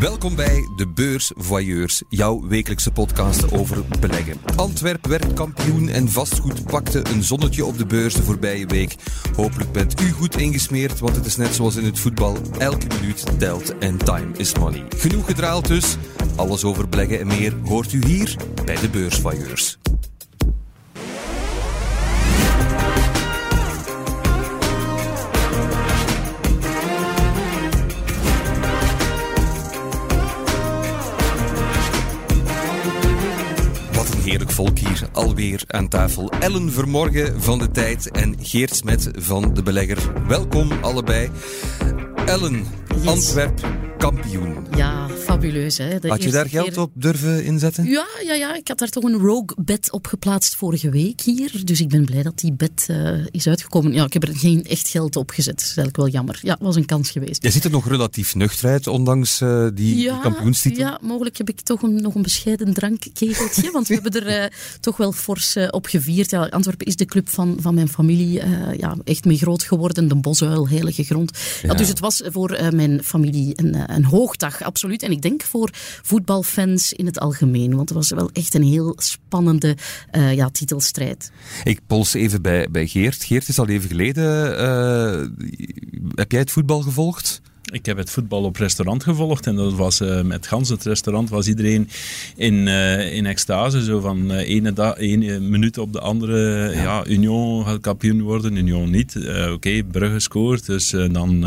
Welkom bij De Beurs Voyeurs, jouw wekelijkse podcast over beleggen. Antwerp werd kampioen en vastgoed pakte een zonnetje op de beurs de voorbije week. Hopelijk bent u goed ingesmeerd, want het is net zoals in het voetbal. Elke minuut telt en time is money. Genoeg gedraald dus. Alles over beleggen en meer hoort u hier bij De Beurs Voyeurs. Heerlijk volk hier alweer aan tafel. Ellen Vermorgen van de Tijd en Geert Smet van de Belegger. Welkom allebei. Ellen, Yes. Antwerp, kampioen. Ja, fabuleus. Hè? De Had je daar geld keer- op durven inzetten? Ja, ja, ja, ik had daar toch een rogue bet op geplaatst vorige week hier. Dus ik ben blij dat die bet eh, is uitgekomen. Ja, ik heb er geen echt geld op gezet. Dat is eigenlijk wel jammer. Ja, was een kans geweest. Je ziet er nog relatief nuchter uit, ondanks eh, die, die kampioenstitel. Ja, mogelijk heb ik toch een, nog een bescheiden drankkegeltje. want we hebben er eh, toch wel fors op gevierd. Ja, Antwerpen is de club van, van mijn familie. ja, echt mee groot geworden. De bosuil, heilige grond. Ja. Ja. dus het was voor mijn familie een, een hoogdag, absoluut. En ik denk voor voetbalfans in het algemeen. Want het was wel echt een heel spannende eh, ja, titelstrijd. Ik pols even bij, bij Geert. Geert is al even geleden. eh, heb jij het voetbal gevolgd? Ik heb het voetbal op restaurant gevolgd en dat was eh, met gans het restaurant was iedereen in, eh, in extase. Zo van eh, ene, da- ene minuut op de andere. Ja, Union gaat kampioen worden, Union niet. Oké, Brugge scoort, dus dan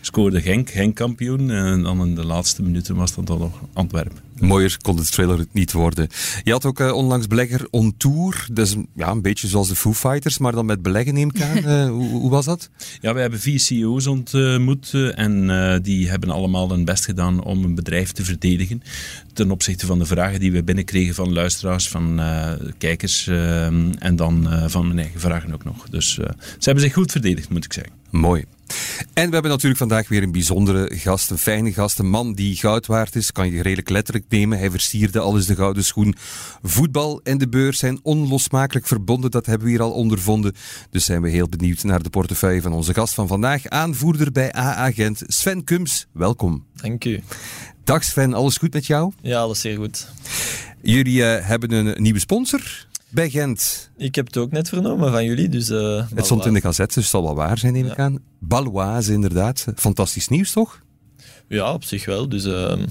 scoorde Genk, Genk kampioen. En dan in de laatste minuten was dat dan nog Antwerpen. Mooier kon de trailer het niet worden. Je had ook eh, onlangs belegger on tour. Is ja, een beetje zoals de Foo Fighters, maar dan met beleggen neem ik aan. Eh, hoe, hoe was dat? Ja, we hebben vier CEO's ontmoet eh, en die hebben allemaal hun best gedaan om een bedrijf te verdedigen ten opzichte van de vragen die we binnenkregen van luisteraars, van kijkers en dan van mijn eigen vragen ook nog. Dus ze hebben zich goed verdedigd, moet ik zeggen. Mooi. En we hebben natuurlijk vandaag weer een bijzondere gast, een fijne gast, een man die goud waard is, kan je redelijk letterlijk nemen. Hij versierde alles de gouden schoen. Voetbal en de beurs zijn onlosmakelijk verbonden, dat hebben we hier al ondervonden. Dus zijn we heel benieuwd naar de portefeuille van onze gast van vandaag, aanvoerder bij AA Gent, Sven Kums. Welkom. Dank u. Dag Sven, alles goed met jou? Ja, alles zeer goed. Jullie eh, hebben een nieuwe sponsor bij Gent. Ik heb het ook net vernomen van jullie, dus... eh, Het stond in de gazette, dus het zal wel waar zijn, neem ik Ja. aan. Baloise, inderdaad. Fantastisch nieuws, toch? Ja, op zich wel, dus... eh, zullen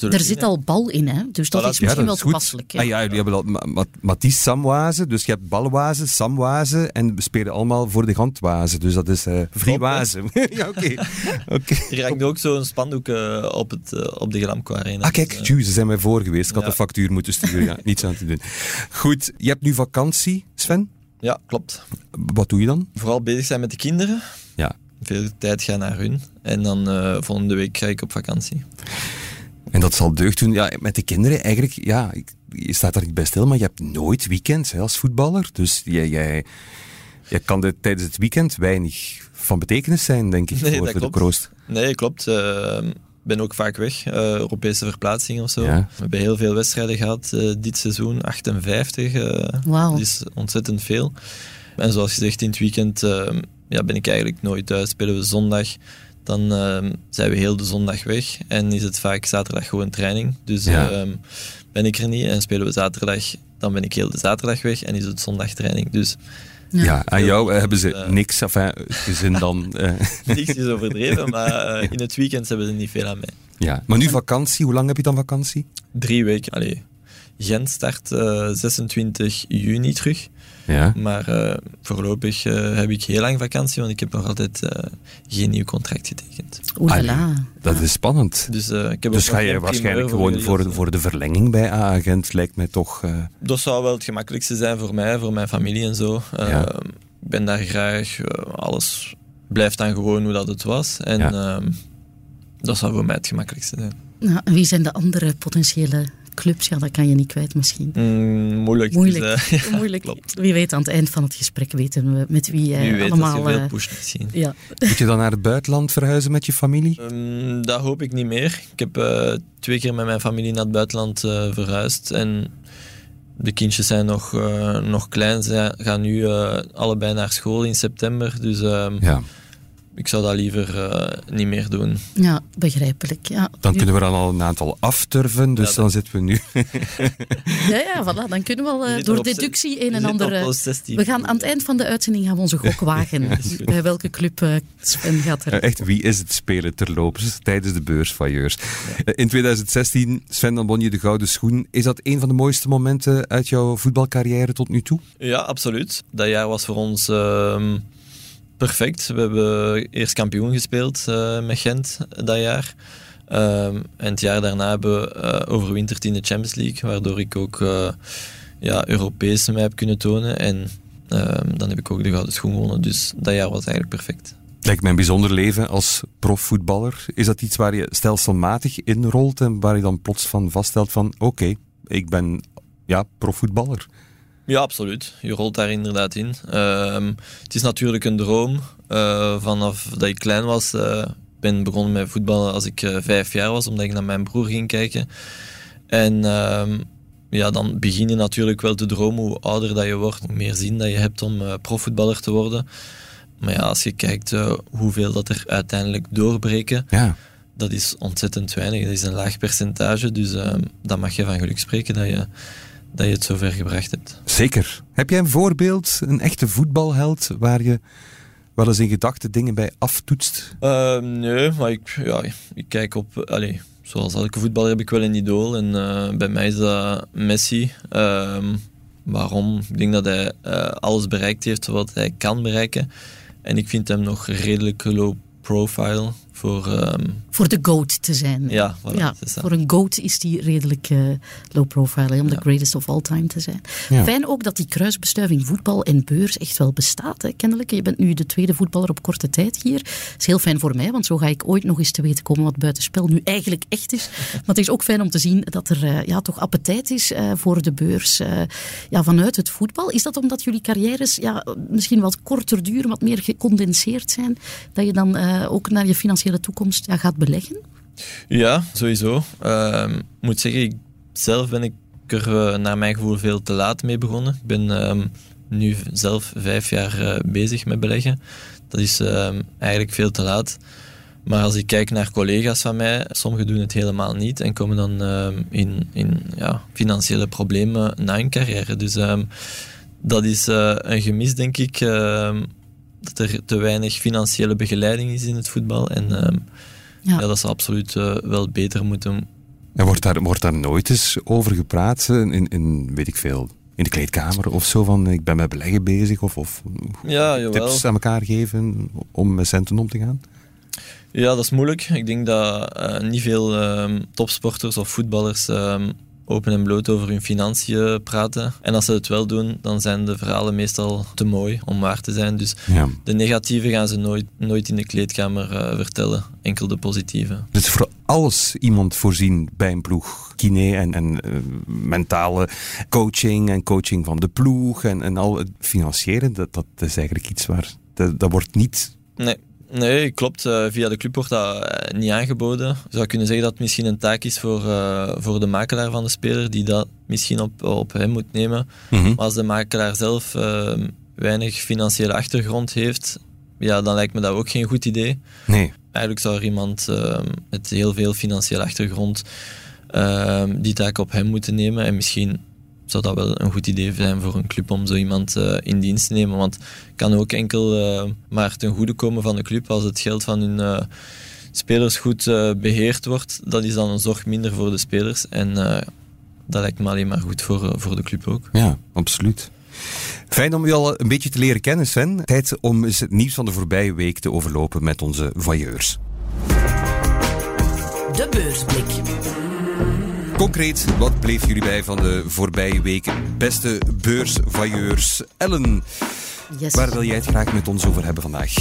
Er zit al bal in, hè? dus dat Voilà. is misschien wel toepasselijk. Ja. Ah, ja, jullie hebben al Ma- Ma- Mathies Samwaze, dus je hebt Balwaze, Samwaze en we spelen allemaal voor de handwaze. Dus dat is eh Vriewaze. ja, oké. Er hangt ook zo'n spandoek eh, op, het, eh, op de Glamco Arena. Ah, kijk, Dus, tjus, ze zijn mij voor geweest. Ik had Ja. de factuur moeten sturen. Ja, niets aan te doen. Goed, je hebt nu vakantie, Sven. ja, klopt. Wat doe je dan? Vooral bezig zijn met de kinderen. Ja. Veel tijd gaan naar hun. En dan eh, volgende week ga ik op vakantie. En dat zal deugd doen. Ja, met de kinderen eigenlijk, ja, ik- je staat daar niet bij stil, maar je hebt nooit weekends hè, als voetballer. Dus jij, jij, jij kan de, tijdens het weekend weinig van betekenis zijn, denk ik, Nee, voor dat de klopt. kroost. Nee, klopt. Ik ben ook vaak weg. eh, Europese verplaatsing of zo. Ja. We hebben heel veel wedstrijden gehad eh, dit seizoen. 58. eh, Wauw. Dat is ontzettend veel. En zoals gezegd, in het weekend eh, ja, ben ik eigenlijk nooit thuis. Spelen we zondag, dan eh, zijn we heel de zondag weg. En is het vaak zaterdag gewoon training. Dus Ja. eh, ben ik er niet. En spelen we zaterdag, dan ben ik heel de zaterdag weg. En is het zondag training. Dus Ja, aan jou eh, hebben ze eh, niks, enfin, het gezin dan. eh, niks is overdreven. maar in het weekend hebben ze niet veel aan mij. ja. Maar nu vakantie, hoe lang heb je dan vakantie? Drie weken. Allee, Gent start eh, 26 juni terug. Ja. Maar eh, voorlopig eh, heb ik heel lang vakantie, want ik heb nog altijd eh, geen nieuw contract getekend. Oeh. Dat is spannend. Dus, eh, ik heb Dus ga je waarschijnlijk gewoon voor, voor de verlenging bij A-agent, lijkt mij toch... eh, Dat zou wel het gemakkelijkste zijn voor mij, voor mijn familie en zo. Ja. Ik ben daar graag. alles blijft dan gewoon hoe dat het was. En Ja. ehm, dat zou voor mij het gemakkelijkste zijn. Nou, en wie zijn de andere potentiële clubs? Ja, dat kan je niet kwijt misschien. Mm, moeilijk. Moeilijk. Dus, eh, Moeilijk. klopt. Wie weet, aan het eind van het gesprek weten we met wie eh, Wie weet allemaal... je veel eh, ja. Moet je dan naar het buitenland verhuizen met je familie? Ehm, dat hoop ik niet meer. Ik heb eh, twee keer met mijn familie naar het buitenland eh, verhuisd. En de kindjes zijn nog, eh, nog klein. Ze gaan nu eh, allebei naar school in september. Dus ehm, Ja. Ik zou dat liever eh, niet meer doen. Ja, begrijpelijk. Ja. Dan Nu- kunnen we er al een aantal afturven, dus Ja, dan zitten we nu... Ja, ja, voilà. Dan kunnen we al eh, door deductie een en ander... eh, post 16. we gaan aan het eind van de uitzending gaan we onze gok wagen. Bij welke club eh, Sven gaat er? Echt, wie is het spelen terloops tijdens de beursvailleurs? Eh, In 2016, Sven, dan won je de Gouden Schoen. Is dat een van de mooiste momenten uit jouw voetbalcarrière tot nu toe? Ja, absoluut. Dat jaar was voor ons ehm, perfect. We hebben eerst kampioen gespeeld eh, met Gent dat jaar. Ehm, en het jaar daarna hebben we eh, overwinterd in de Champions League, waardoor ik ook eh ja, Europees mij heb kunnen tonen. En ehm, dan heb ik ook de gouden schoen gewonnen. Dus dat jaar was eigenlijk perfect. Lijkt mij een bijzonder leven als profvoetballer. Is dat iets waar je stelselmatig in rolt en waar je dan plots van vaststelt van oké, ik ben ja, profvoetballer? Ja, absoluut. Je rolt daar inderdaad in. Ehm, het is natuurlijk een droom. Eh, vanaf dat ik klein was, ik ben begonnen met voetballen als ik eh, vijf jaar was, omdat ik naar mijn broer ging kijken. En ehm, ja, dan begin je natuurlijk wel te dromen hoe ouder dat je wordt, hoe meer zin dat je hebt om profvoetballer te worden. Maar ja, als je kijkt hoeveel dat er uiteindelijk doorbreken, Ja. dat is ontzettend weinig. Dat is een laag percentage, dus ehm dan mag je van geluk spreken dat je, dat je het zover gebracht hebt. Zeker. Heb jij een voorbeeld, een echte voetbalheld, waar je wel eens in gedachten dingen bij aftoetst? Eh, nee, maar ik, ja, ik kijk op... Allee, zoals elke voetballer heb ik wel een idool. En eh, bij mij is dat Messi. Ehm, waarom? Ik denk dat hij eh, alles bereikt heeft wat hij kan bereiken. En ik vind hem nog redelijk low profile voor... ehm, Voor de GOAT te zijn. ja, voilà, voor een GOAT is die redelijk eh, low profile, hè, om de Ja. greatest of all time te zijn. Ja. Fijn ook dat die kruisbestuiving voetbal en beurs echt wel bestaat, hè, kennelijk. Je bent nu de tweede voetballer op korte tijd hier. Dat is heel fijn voor mij, want zo ga ik ooit nog eens te weten komen wat buitenspel nu eigenlijk echt is. Maar het is ook fijn om te zien dat er eh, ja, toch appetijt is eh, voor de beurs eh, ja, vanuit het voetbal. Is dat omdat jullie carrières ja, misschien wat korter duren, wat meer gecondenseerd zijn, dat je dan eh, ook naar je financiële toekomst ja, gaat beleggen? Ja, sowieso. Ik moet zeggen, ik, zelf ben ik er eh, naar mijn gevoel veel te laat mee begonnen. Ik ben ehm, nu zelf vijf jaar eh, bezig met beleggen. Dat is ehm, eigenlijk veel te laat. Maar als ik kijk naar collega's van mij, sommigen doen het helemaal niet en komen dan in, in ja, financiële problemen na hun carrière. Dus dat is eh, een gemis, denk ik, dat er te weinig financiële begeleiding is in het voetbal. En ehm, Ja. ja, dat ze absoluut eh, wel beter moeten. En wordt daar, wordt daar nooit eens over gepraat eh, in, in, weet ik veel, in de kleedkamer of zo van ik ben met beleggen bezig of, of Ja, tips aan elkaar geven om met centen om te gaan? Ja, dat is moeilijk. Ik denk dat eh, niet veel ehm, topsporters of voetballers ehm, open en bloot over hun financiën praten. En als ze het wel doen, dan zijn de verhalen meestal te mooi om waar te zijn. Dus Ja. de negatieve gaan ze nooit, nooit in de kleedkamer eh, vertellen, enkel de positieve. Dus voor alles iemand voorzien bij een ploeg. Kiné en, en eh, mentale coaching en coaching van de ploeg en, en al het financieren, dat, dat is eigenlijk iets waar, dat, dat wordt niet... Nee, nee klopt. Eh, via de club wordt dat eh, niet aangeboden. Je zou kunnen zeggen dat het misschien een taak is voor, eh, voor de makelaar van de speler, die dat misschien op, op hem moet nemen. Maar als de makelaar zelf eh, weinig financiële achtergrond heeft, ja, dan lijkt me dat ook geen goed idee. Nee. Eigenlijk zou er iemand eh, met heel veel financiële achtergrond eh, die taak op hem moeten nemen. En misschien zou dat wel een goed idee zijn voor een club om zo iemand eh, in dienst te nemen. Want het kan ook enkel eh, maar ten goede komen van de club als het geld van hun eh, spelers goed eh, beheerd wordt. Dat is dan een zorg minder voor de spelers. En eh, dat lijkt me alleen maar goed voor, voor de club ook. Ja, absoluut. Fijn om u al een beetje te leren kennen, Sven. Tijd om eens het nieuws van de voorbije week te overlopen met onze voyeurs. De beursblik. Concreet, wat bleef jullie bij van de voorbije week? Beste beursvoyeurs. Ellen, Yes. waar wil jij het graag met ons over hebben vandaag?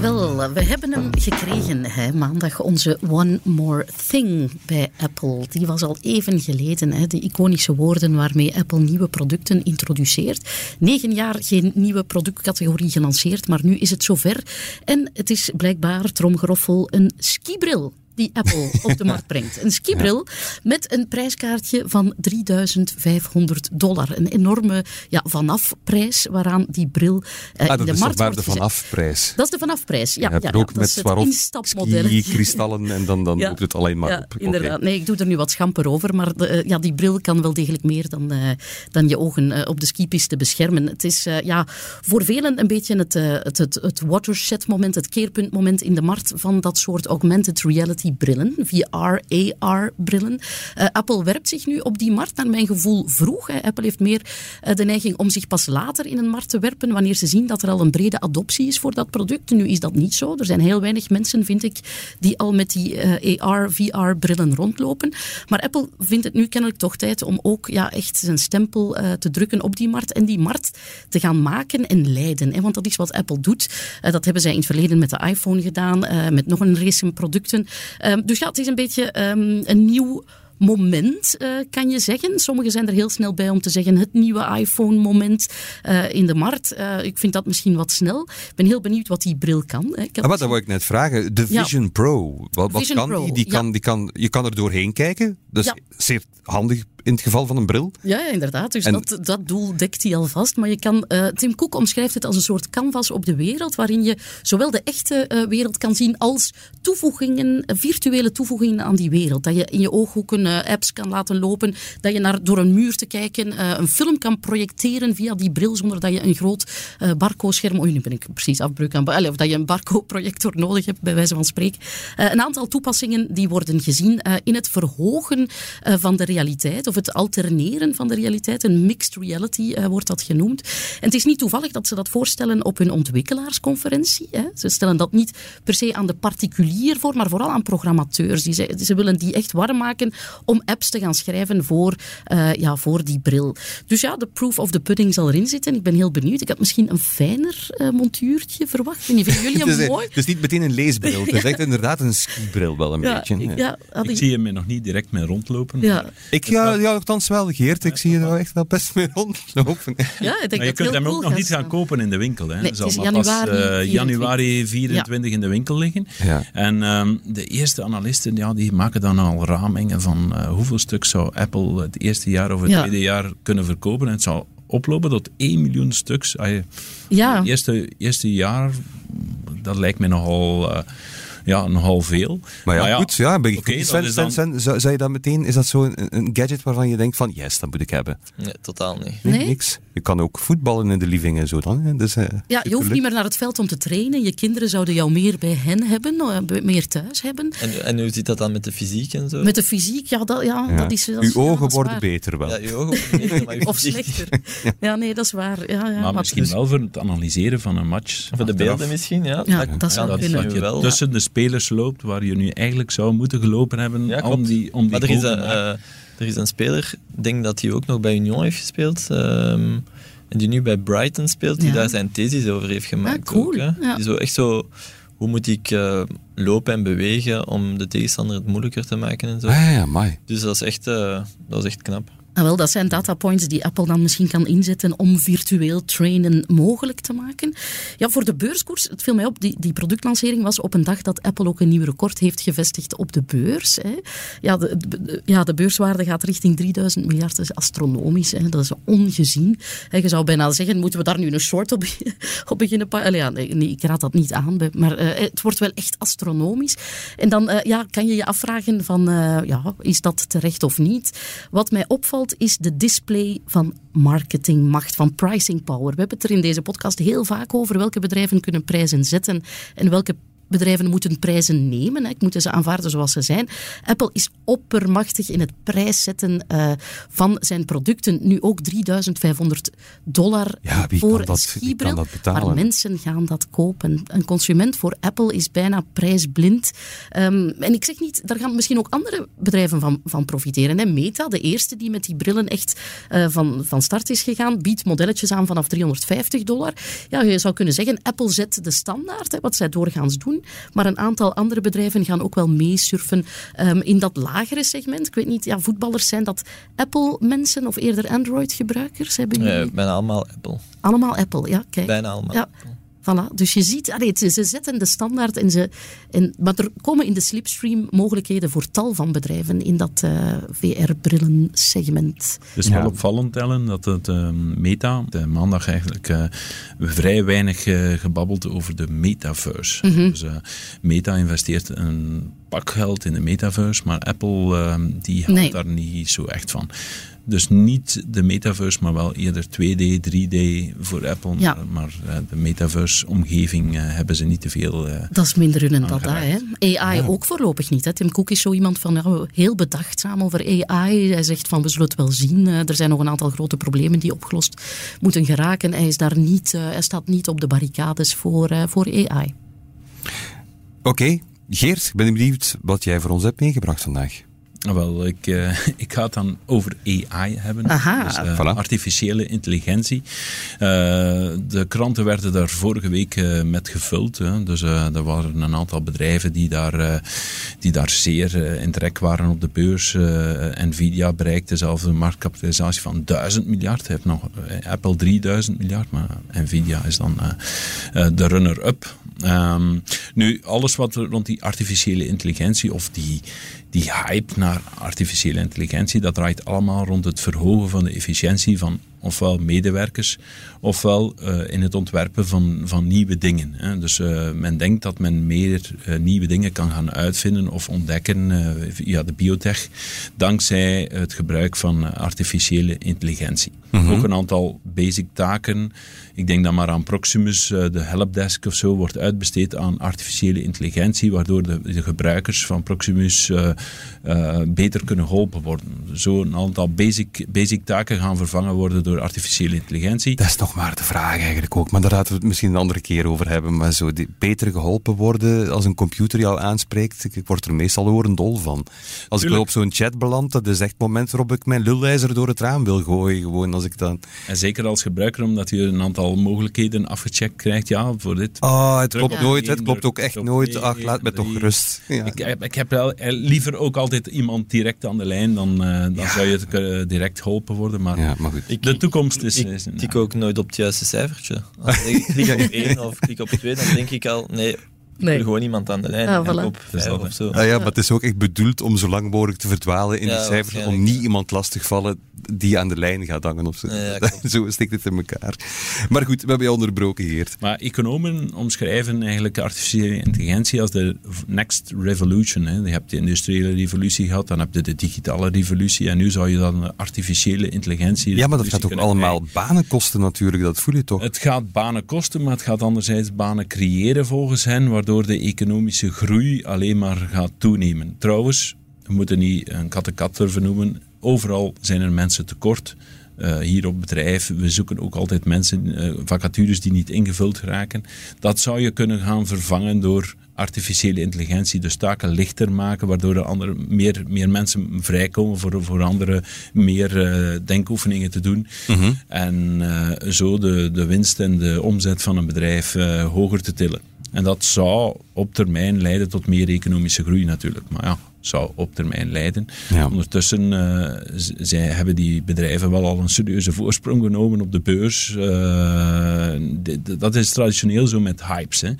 Wel, we hebben hem gekregen hè, maandag, onze One More Thing bij Apple. Die was al even geleden, hè, de iconische woorden waarmee Apple nieuwe producten introduceert. Negen jaar geen nieuwe productcategorie gelanceerd, maar nu is het zover. En het is blijkbaar, tromgeroffel, een skibril. Die Apple op de markt brengt. Een skibril met een prijskaartje van 3500 dollar. Een enorme ja, vanafprijs waaraan die bril uh, ah, in de is markt wordt de vanafprijs. Dat is de vanafprijs, ja. Je ja, ook ja, met instapmodellen. kristallen en dan, dan Ja. moet het alleen maar Ja, op. Inderdaad. Nee, ik doe er nu wat schamper over, maar de, eh, ja, die bril kan wel degelijk meer dan, eh, dan je ogen eh, op de skipiste beschermen. Het is eh, ja, voor velen een beetje het, eh, het, het, het watershed-moment, het keerpuntmoment in de markt van dat soort augmented reality brillen, VR, AR-brillen. Eh, Apple werpt zich nu op die markt, naar mijn gevoel vroeg. Hè. Apple heeft meer eh, de neiging om zich pas later in een markt te werpen, wanneer ze zien dat er al een brede adoptie is voor dat product. Nu is dat niet zo. Er zijn heel weinig mensen, vind ik, die al met die eh, AR, VR-brillen rondlopen. Maar Apple vindt het nu kennelijk toch tijd om ook ja, echt zijn stempel te drukken op die markt en die markt te gaan maken en leiden. Hè? Want dat is wat Apple doet. Dat hebben zij in het verleden met de iPhone gedaan, met nog een race producten. Ehm, dus ja, het is een beetje ehm, een nieuw moment, eh, kan je zeggen. Sommigen zijn er heel snel bij om te zeggen het nieuwe iPhone-moment eh, in de markt. Eh, ik vind dat misschien wat snel. Ik ben heel benieuwd wat die bril kan. hè. Ik had Ah, wat, dat wou ik net vragen. De Ja. Vision Pro. Wat, wat Vision kan Pro, die? die, ja. kan, die kan, je kan er doorheen kijken. Dat is Ja. zeer handig in het geval van een bril. Ja, inderdaad. Dus En- dat, dat doel dekt hij alvast. Maar je kan, eh, Tim Cook omschrijft het als een soort canvas op de wereld, waarin je zowel de echte eh, wereld kan zien als toevoegingen, virtuele toevoegingen aan die wereld. Dat je in je ooghoeken eh, apps kan laten lopen, dat je naar, door een muur te kijken een film kan projecteren via die bril, zonder dat je een groot barco-scherm... Oei, nu ben ik precies afbreuk aan... Allee, Of dat je een barco-projector nodig hebt, bij wijze van spreken. Een aantal toepassingen die worden gezien in het verhogen van de realiteit, of het alterneren van de realiteit. Een mixed reality eh, wordt dat genoemd. En het is niet toevallig dat ze dat voorstellen op hun ontwikkelaarsconferentie. Hè. Ze stellen dat niet per se aan de particulier voor, maar vooral aan programmateurs. Die ze, ze willen die echt warm maken om apps te gaan schrijven voor, eh, ja, voor die bril. Dus ja, de proof of the pudding zal erin zitten. Ik ben heel benieuwd. Ik had misschien een fijner eh, montuurtje verwacht. Vinden jullie Het hem mooi? het is niet meteen een leesbril. Het is echt inderdaad een skibril wel een Ja, beetje. ik- ja, Ik ik- zie hem nog niet direct mee rondlopen. ja. Ik ja, ja, althans wel, Geert. Ik zie je er wel echt wel best mee rondlopen. Ja, ik denk Maar je kunt hem cool ook nog niet gaan kopen in de winkel. Hè. Nee, Hij het zal maar januari pas eh, 24. januari 24 in de winkel liggen. Ja. En ehm, de eerste analisten ja, die maken dan al ramingen van eh, hoeveel stuk zou Apple het eerste jaar of het Ja. tweede jaar kunnen verkopen. En het zou oplopen tot 1 miljoen stuks. Ja. Het eerste, eerste jaar, dat lijkt me nogal, ja, nogal veel. Maar ja, goed. Ja, ben ik oké, dat Sven, dan- Sven, zou, zou je dat meteen, is dat zo een, een gadget waarvan je denkt van, yes, dat moet ik hebben? Nee, totaal niet. Nee, Nee? niks. Je kan ook voetballen in de living en zo dan. hè. Dus, eh, Ja, je hoeft niet meer naar het veld om te trainen. Je kinderen zouden jou meer bij hen hebben, eh, meer thuis hebben. En, en hoe zit dat dan met de fysiek en zo? Met de fysiek, ja, dat, ja, Ja. dat is... Dat Uw ogen dat worden waar. beter wel. Ja, je ogen worden beter, maar Of slechter. Ja, nee, dat is waar. Ja, ja, Maar misschien dus- wel voor het analyseren van een match. Voor de beelden misschien, ja. Ja, kan dat zou Dat, kunnen. dat je wel. tussen de spelers loopt waar je nu eigenlijk zou moeten gelopen hebben Ja, om die, om die Maar er is, een, eh, er is een speler, ik denk dat hij ook nog bij Union heeft gespeeld. ehm, en die nu bij Brighton speelt, die Ja. daar zijn thesis over heeft gemaakt. Ah, cool, ook, hè. ja. Die zo echt zo, hoe moet ik eh, lopen en bewegen om de tegenstander het moeilijker te maken en zo. Ah, ja, ja, amai. Dus dat is echt, eh, dat is echt knap. Ah, wel, dat zijn datapoints die Apple dan misschien kan inzetten om virtueel trainen mogelijk te maken. Ja, voor de beurskoers, het viel mij op, die, die productlancering was op een dag dat Apple ook een nieuw record heeft gevestigd op de beurs. Hè. Ja, de, ja, de beurswaarde gaat richting 3000 miljard, dat is astronomisch. Hè. Dat is ongezien. Je zou bijna zeggen, moeten we daar nu een short op, op beginnen pakken? Nee, ik raad dat niet aan, maar eh, het wordt wel echt astronomisch. En dan eh, ja, kan je je afvragen van, eh, ja, is dat terecht of niet? Wat mij opvalt is de display van marketingmacht, van pricing power. We hebben het er in deze podcast heel vaak over welke bedrijven kunnen prijzen zetten en welke bedrijven moeten prijzen nemen. Hè. Ik moet ze aanvaarden zoals ze zijn. Apple is oppermachtig in het prijszetten eh, van zijn producten. Nu ook 3500 dollar Ja, voor een skibril. dat? Maar mensen gaan dat kopen. Een consument voor Apple is bijna prijsblind. Ehm, en ik zeg niet, daar gaan misschien ook andere bedrijven van, van profiteren. Hè. Meta, de eerste die met die brillen echt eh, van, van start is gegaan, biedt modelletjes aan vanaf 350 dollar. Ja, je zou kunnen zeggen, Apple zet de standaard, hè, wat zij doorgaans doen. Maar een aantal andere bedrijven gaan ook wel meesurfen ehm, in dat lagere segment. Ik weet niet, ja, voetballers zijn dat Apple-mensen of eerder Android-gebruikers? Hebben jullie Eh, bijna allemaal Apple. allemaal Apple? Ja, kijk. Bijna allemaal Ja. Apple. Voilà. Dus je ziet, allee, ze, ze zetten de standaard en ze, en, maar er komen in de slipstream mogelijkheden voor tal van bedrijven in dat uh, VR-brillen-segment. Het is wel opvallend, Ellen, dat het uh, Meta, de maandag eigenlijk uh, vrij weinig gebabbeld over de metaverse. Mhm. Dus Meta investeert een pak geld in de metaverse, maar Apple die houdt Nee. daar niet zo echt van. Dus niet de metaverse, maar wel eerder 2D, 3D voor Apple. Ja. Maar, maar eh, de metaverse-omgeving eh, hebben ze niet te veel. eh, Dat is minder hun dada. Aangeraakt. Hè. AI ook voorlopig niet. Hè. Tim Cook is zo iemand van ja, heel bedachtzaam over AI. Hij zegt van we zullen het wel zien. Er zijn nog een aantal grote problemen die opgelost moeten geraken. Hij, is daar niet, eh, hij staat niet op de barricades voor, eh, voor AI. Oké, Geert, ik ben benieuwd wat jij voor ons hebt meegebracht vandaag. Wel, ik, eh, ik ga het dan over AI hebben. Aha. Dus, eh, Voilà. Artificiële intelligentie. Eh, de kranten werden daar vorige week eh, met gevuld. Hè. Dus eh, er waren een aantal bedrijven die daar, eh, die daar zeer in trek waren op de beurs. Nvidia bereikte zelfs een marktkapitalisatie van 1000 miljard. Je hebt nog Apple 3000 miljard, maar Nvidia is dan de runner-up. Ehm, nu, alles wat er rond die artificiële intelligentie of die, die hype naar artificiële intelligentie, dat draait allemaal rond het verhogen van de efficiëntie van ofwel medewerkers, ofwel eh, in het ontwerpen van, van nieuwe dingen. Hè. Dus eh, men denkt dat men meer eh, nieuwe dingen kan gaan uitvinden of ontdekken via de biotech, dankzij het gebruik van artificiële intelligentie. Ook een aantal basic taken. Ik denk dan maar aan Proximus, de helpdesk of zo, wordt uitbesteed aan artificiële intelligentie, waardoor de, de gebruikers van Proximus beter kunnen geholpen worden. Zo een aantal basic, basic taken gaan vervangen worden door artificiële intelligentie. Dat is nog maar de vraag eigenlijk ook, maar daar laten we het misschien een andere keer over hebben. Maar zo die, beter geholpen worden als een computer jou aanspreekt, ik, ik word er meestal horendol van. Als ik Tuurlijk. op zo'n chat beland, dat is echt het moment waarop ik mijn lullijzer door het raam wil gooien. Gewoon als ik dan... En zeker als gebruiker, omdat je een aantal mogelijkheden afgecheckt krijgt. Ja, voor dit. Oh, het Druk klopt op nooit, het klopt ook echt nooit. Ach, laat me toch rust. Ja. Ik, heb- ik heb wel eh, liever ook altijd iemand direct aan de lijn, dan, eh, dan Ja. zou je het eh, direct geholpen worden. Maar ja, maar goed. Ik, de toekomst is... ik tik ook nooit op het juiste cijfertje. Als ik klik op één of klik op twee, dan denk ik al, nee, Nee. wil gewoon iemand aan de lijn. Ah, voilà. op vijf of zo. Ah ja, maar het is ook echt bedoeld om zo lang mogelijk te verdwalen in Ja, die cijfers, om niet iemand lastig vallen die aan de lijn gaat hangen of zo. Ja, ja, klopt. zo stikt het in elkaar. Maar goed, we hebben je onderbroken, Geert. Maar economen omschrijven eigenlijk artificiële intelligentie als de next revolution. Hè. Je hebt de industriële revolutie gehad, dan heb je de digitale revolutie en nu zou je dan de artificiële intelligentie... Ja, maar dat gaat ook allemaal banen kosten natuurlijk, dat voel je toch? Het gaat banen kosten, maar het gaat anderzijds banen creëren volgens hen, waardoor de economische groei alleen maar gaat toenemen. Trouwens, we moeten niet een kat-en-kat durven noemen. Overal zijn er mensen tekort. Eh, hier op bedrijf, we zoeken ook altijd mensen, eh, vacatures die niet ingevuld raken. Dat zou je kunnen gaan vervangen door artificiële intelligentie, dus taken lichter maken, waardoor er andere, meer, meer mensen vrijkomen voor, voor andere meer eh, denkoefeningen te doen. En eh, zo de, de winst en de omzet van een bedrijf hoger te tillen. En dat zou op termijn leiden tot meer economische groei natuurlijk. Maar ja, zou op termijn leiden. Ja. Ondertussen eh, zij hebben die bedrijven wel al een serieuze voorsprong genomen op de beurs. Eh, dat is traditioneel zo met hypes. Hè.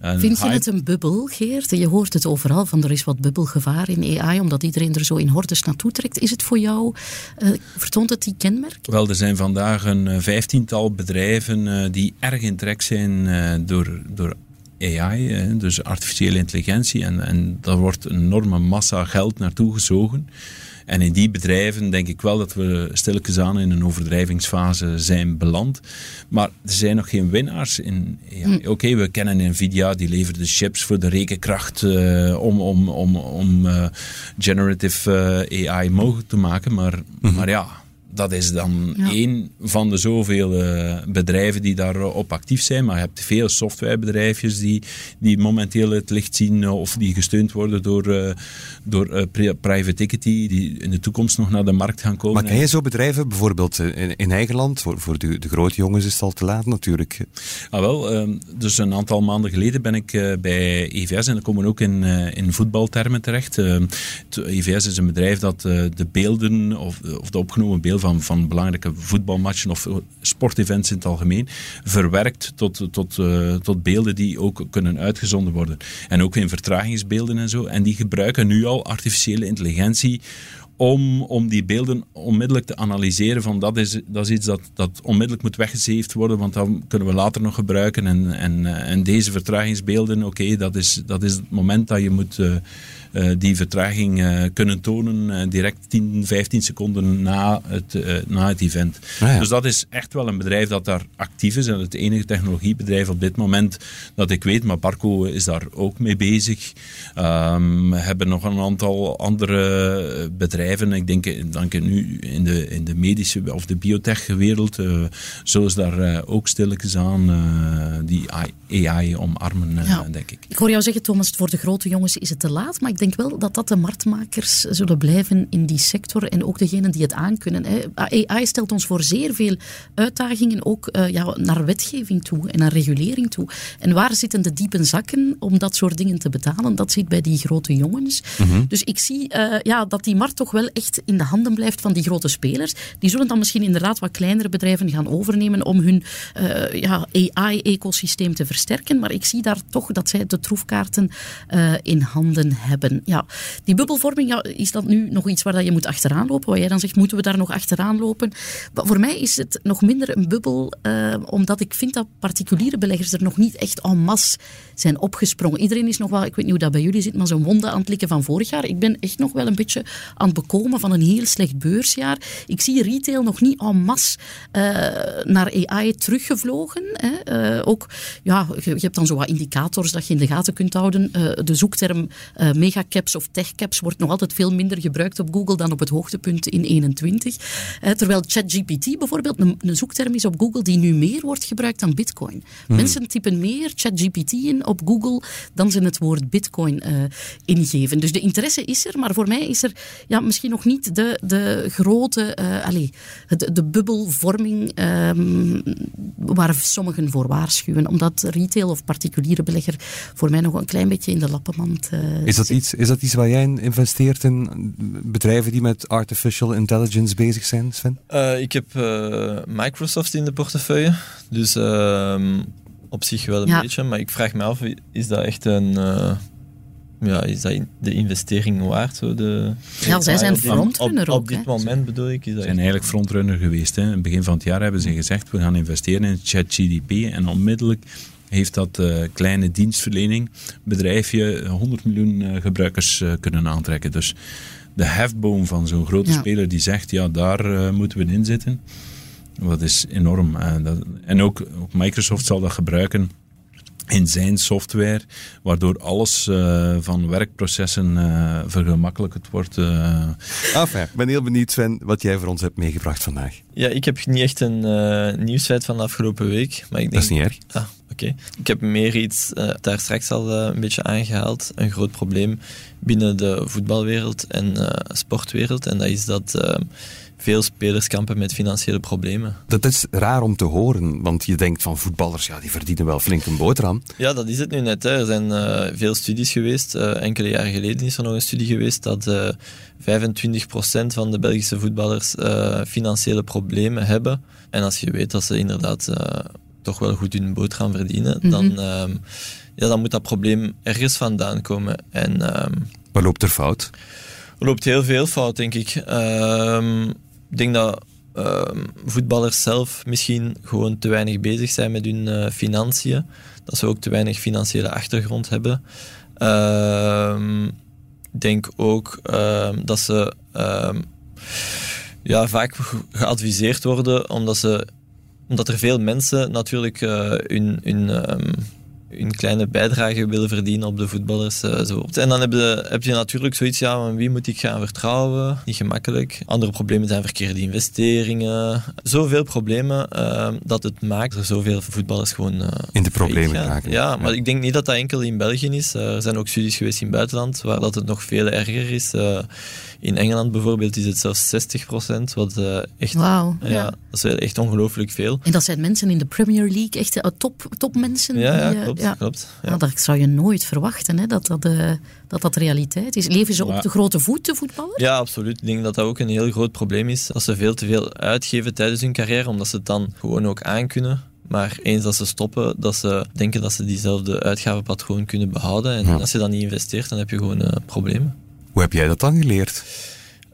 En vind je het een bubbel, Geert? Je hoort het overal, van er is wat bubbelgevaar in AI, omdat iedereen er zo in hordes naartoe trekt. Is het voor jou, eh, vertoont het die kenmerk? Wel, er zijn vandaag een vijftiental bedrijven eh, die erg in trek zijn eh, door, door AI, dus artificiële intelligentie. En, en daar wordt een enorme massa geld naartoe gezogen. En in die bedrijven denk ik wel dat we stilletjes aan in een overdrijvingsfase zijn beland. Maar er zijn nog geen winnaars in AI. Oké, we kennen Nvidia, die levert de chips voor de rekenkracht eh, om, om, om, om eh, generative eh, AI mogelijk te maken. Maar, maar ja, dat is dan Ja. één van de zoveel eh, bedrijven die daarop actief zijn. Maar je hebt veel softwarebedrijfjes die, die momenteel het licht zien eh, of die gesteund worden door, eh, door eh, pri- private equity, die in de toekomst nog naar de markt gaan komen. Maar ken je zo bedrijven, bijvoorbeeld in, in eigen land? Voor, voor de, de grote jongens is het al te laat natuurlijk. Ah, wel, ehm, dus een aantal maanden geleden ben ik eh, bij EVS en dan komen we ook in, eh, in voetbaltermen terecht. Ehm, het EVS is een bedrijf dat eh, de beelden of, of de opgenomen beelden van, van belangrijke voetbalmatchen of sportevents in het algemeen, verwerkt tot, tot, uh, tot beelden die ook kunnen uitgezonden worden. En ook in vertragingsbeelden en zo. En die gebruiken nu al artificiële intelligentie om, om die beelden onmiddellijk te analyseren van dat is, dat is iets dat, dat onmiddellijk moet weggezeefd worden, want dan kunnen we later nog gebruiken. En, en, en deze vertragingsbeelden, oké, dat, is, dat is het moment dat je moet... die vertraging uh, kunnen tonen uh, direct 10, 15 seconden na het, na het event. Ah, ja. Dus dat is echt wel een bedrijf dat daar actief is en het enige technologiebedrijf op dit moment dat ik weet, maar Barco is daar ook mee bezig. Um, we hebben nog een aantal andere bedrijven, ik denk, denk nu in de, in de medische of de biotech-wereld, zullen ze daar ook stilletjes aan die AI omarmen, ja. denk ik. Ik hoor jou zeggen, Thomas, voor de grote jongens is het te laat, maar ik denk wel dat dat de marktmakers zullen blijven in die sector en ook degenen die het aankunnen. AI stelt ons voor zeer veel uitdagingen, ook uh, ja, naar wetgeving toe en naar regulering toe. En waar zitten de diepe zakken om dat soort dingen te betalen? Dat zit bij die grote jongens. Mm -hmm. Dus ik zie uh, ja, dat die markt toch wel echt in de handen blijft van die grote spelers. Die zullen dan misschien inderdaad wat kleinere bedrijven gaan overnemen om hun uh, ja, AI-ecosysteem te versterken. Maar ik zie daar toch dat zij de troefkaarten in handen hebben ja, die bubbelvorming, is dat nu nog iets waar dat je moet achteraan lopen? Waar jij dan zegt, moeten we daar nog achteraan lopen? Maar voor mij is het nog minder een bubbel, uh, omdat ik vind dat particuliere beleggers er nog niet echt en masse zijn opgesprongen. Iedereen is nog wel, ik weet niet hoe dat bij jullie zit, maar zo'n wonde aan het likken van vorig jaar. Ik ben echt nog wel een beetje aan het bekomen van een heel slecht beursjaar. Ik zie retail nog niet en masse uh, naar AI teruggevlogen. Hè. Uh, ook, ja, je, je, hebt dan zo wat indicators dat je in de gaten kunt houden. de zoekterm mega megacaps of techcaps wordt nog altijd veel minder gebruikt op Google dan op het hoogtepunt in 21. Uh, terwijl ChatGPT bijvoorbeeld een, een, zoekterm is op Google die nu meer wordt gebruikt dan Bitcoin. Hmm. Mensen typen meer ChatGPT in op Google dan ze het woord Bitcoin uh, ingeven. Dus de interesse is er, maar voor mij is er ja, misschien nog niet de, de grote, uh, allez, de, de bubbelvorming um, waar sommigen voor waarschuwen. Omdat retail of particuliere belegger voor mij nog een klein beetje in de lappenmand Is dat iets is dat iets waar jij in investeert in bedrijven die met artificial intelligence bezig zijn, Sven? Uh, ik heb uh, Microsoft in de portefeuille, dus uh, op zich wel een ja. beetje. Maar ik vraag me af, is dat echt een eh, ja, is dat de investering waard? Zo de, ja, zij zijn frontrunner op, ook. Op dit moment bedoel ik. Ze zijn eigenlijk frontrunner geweest. Hè. In het begin van het jaar hebben ze gezegd, we gaan investeren in ChatGDP. En onmiddellijk heeft dat uh, kleine dienstverlening bedrijfje 100 miljoen uh, gebruikers kunnen aantrekken. Dus de hefboom van zo'n grote ja. speler die zegt, ja, daar moeten we in zitten. Dat is enorm. Dat, en ook, ook Microsoft zal dat gebruiken in zijn software, waardoor alles uh, van werkprocessen uh, vergemakkelijkt wordt. Uh. Enfin, ik ben heel benieuwd, Sven, wat jij voor ons hebt meegebracht vandaag. Ja, ik heb niet echt een nieuwsfeit van de afgelopen week. Maar ik denk... Dat is niet erg. Ah, oké. Okay. Ik heb meer iets, daar straks al een beetje aangehaald, een groot probleem binnen de voetbalwereld en sportwereld. En dat is dat veel spelers kampen met financiële problemen. Dat is raar om te horen, want je denkt van voetballers, ja, die verdienen wel flink een boterham. Ja, dat is het nu net. Hè. Er zijn uh, veel studies geweest. Uh, enkele jaren geleden is er nog een studie geweest dat uh, 25% van de Belgische voetballers financiële problemen hebben. En als je weet dat ze inderdaad toch wel goed hun boterham verdienen, mm -hmm. dan, ja, dan moet dat probleem ergens vandaan komen. En, Wat loopt er fout? Er loopt heel veel fout, denk ik. Ehm, ik denk dat uh, voetballers zelf misschien gewoon te weinig bezig zijn met hun uh, financiën. Dat ze ook te weinig financiële achtergrond hebben. Uh, ik denk ook ehm, dat ze ja, vaak geadviseerd worden omdat, ze, omdat er veel mensen natuurlijk eh, hun, hun een kleine bijdrage willen verdienen op de voetballers. Uh, zo. En dan heb je, heb je natuurlijk zoiets, ja, van wie moet ik gaan vertrouwen? Niet gemakkelijk. Andere problemen zijn verkeerde investeringen. Zoveel problemen uh, dat het maakt er zoveel voetballers gewoon... Uh, in de problemen raken. Ja, maar ja. ik denk niet dat dat enkel in België is. er zijn ook studies geweest in het buitenland waar dat het nog veel erger is. In Engeland bijvoorbeeld is het zelfs 60 procent, wat echt... Wauw. Ja, ja, dat is echt ongelooflijk veel. En dat zijn mensen in de Premier League, echt top, top mensen? Ja, ja klopt. Ja. klopt. Ja. Nou, dat zou je nooit verwachten, hè, dat, dat, eh, dat dat realiteit is. Leven ze op de grote voet, de voetballer? Ja, absoluut. Ik denk dat dat ook een heel groot probleem is. Dat ze veel te veel uitgeven tijdens hun carrière, omdat ze het dan gewoon ook aankunnen. Maar eens dat ze stoppen, dat ze denken dat ze diezelfde uitgavenpatroon kunnen behouden. En Ja. als je dan niet investeert, dan heb je gewoon eh, problemen. Hoe heb jij dat dan geleerd?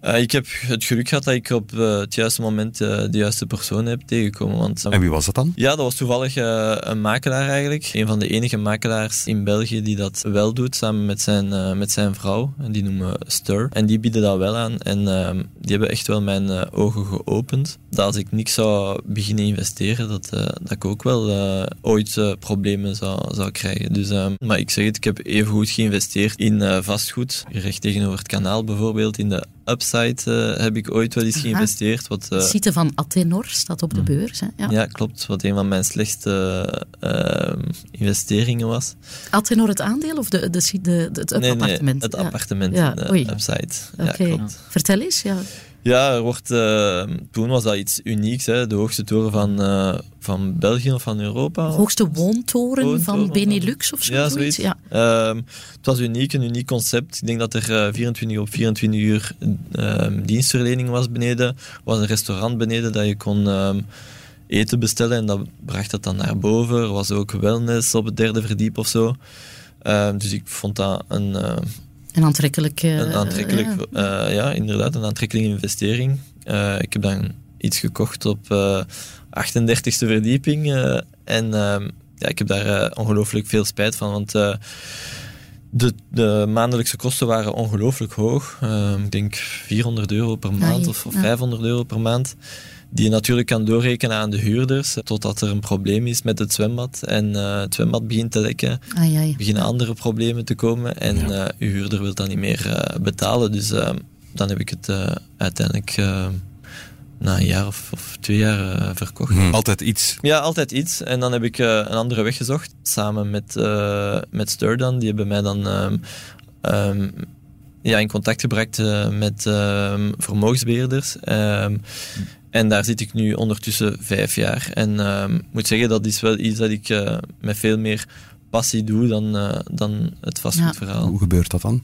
Eh, ik heb het geluk gehad dat ik op eh, het juiste moment eh, de juiste persoon heb tegengekomen. Want, En wie was dat dan? Ja, dat was toevallig een makelaar eigenlijk. Een van de enige makelaars in België die dat wel doet, samen met zijn, met zijn vrouw. En die noemen we Stir. En die bieden dat wel aan. En ehm, die hebben echt wel mijn ogen geopend. Dat als ik niks zou beginnen investeren, dat, eh, dat ik ook wel eh, ooit eh, problemen zou, zou krijgen. Dus, ehm, maar ik zeg het, ik heb even goed geïnvesteerd in vastgoed. Recht tegenover het kanaal bijvoorbeeld. In de Upside heb ik ooit wel eens Aha. geïnvesteerd. Wat, De site van Athenor staat op de beurs. Hè? Ja. ja, klopt. Wat een van mijn slechtste eh, investeringen was. Athenor het aandeel of de, de, de, de- het nee, appartement? het Ja. appartement Ja, de oei. Upside. Ja, klopt. vertel eens. Ja. Ja, er wordt, eh, toen was dat iets unieks. Hè. De hoogste toren van, eh, van België of van Europa. De hoogste woontoren Woontoren van Benelux of zo, Ja, zoiets. zoiets. Ja. Ehm, het was uniek, een uniek concept. Ik denk dat er eh, 24 op 24 uur ehm, dienstverlening was beneden. Er was een restaurant beneden dat je kon ehm, eten bestellen en dat bracht dat dan naar boven. Er was ook wellness op het derde verdiep of zo. Dus ik vond dat een, Een aantrekkelijk... eh, een aantrekkelijk, ja. ja. ja, inderdaad, een aantrekkelijke investering. Eh, ik heb dan iets gekocht op eh 38e verdieping. eh, en ehm, ja, ik heb daar eh, ongelooflijk veel spijt van, want eh, de, de maandelijkse kosten waren ongelooflijk hoog. Ehm, ik denk 400 euro per maand of, of ja. 500 euro per maand. Die je natuurlijk kan doorrekenen aan de huurders, totdat er een probleem is met het zwembad. En eh, het zwembad begint te lekken Ai, ai. beginnen andere problemen te komen en Ja. eh, uw huurder wil dat niet meer eh, betalen. Dus dan heb ik het eh, uiteindelijk na een jaar of, of twee jaar verkocht. Hm. Altijd iets. Ja, altijd iets. En dan heb ik eh, een andere weg gezocht, samen met, eh met Sturdan. Die hebben mij dan ehm, ehm, ja, in contact gebracht met ehm, vermogensbeheerders. Ehm, en daar zit ik nu ondertussen vijf jaar. En ik moet zeggen, dat is wel iets dat ik eh, met veel meer passie doe dan, eh, dan het vastgoedverhaal. Hoe gebeurt dat dan?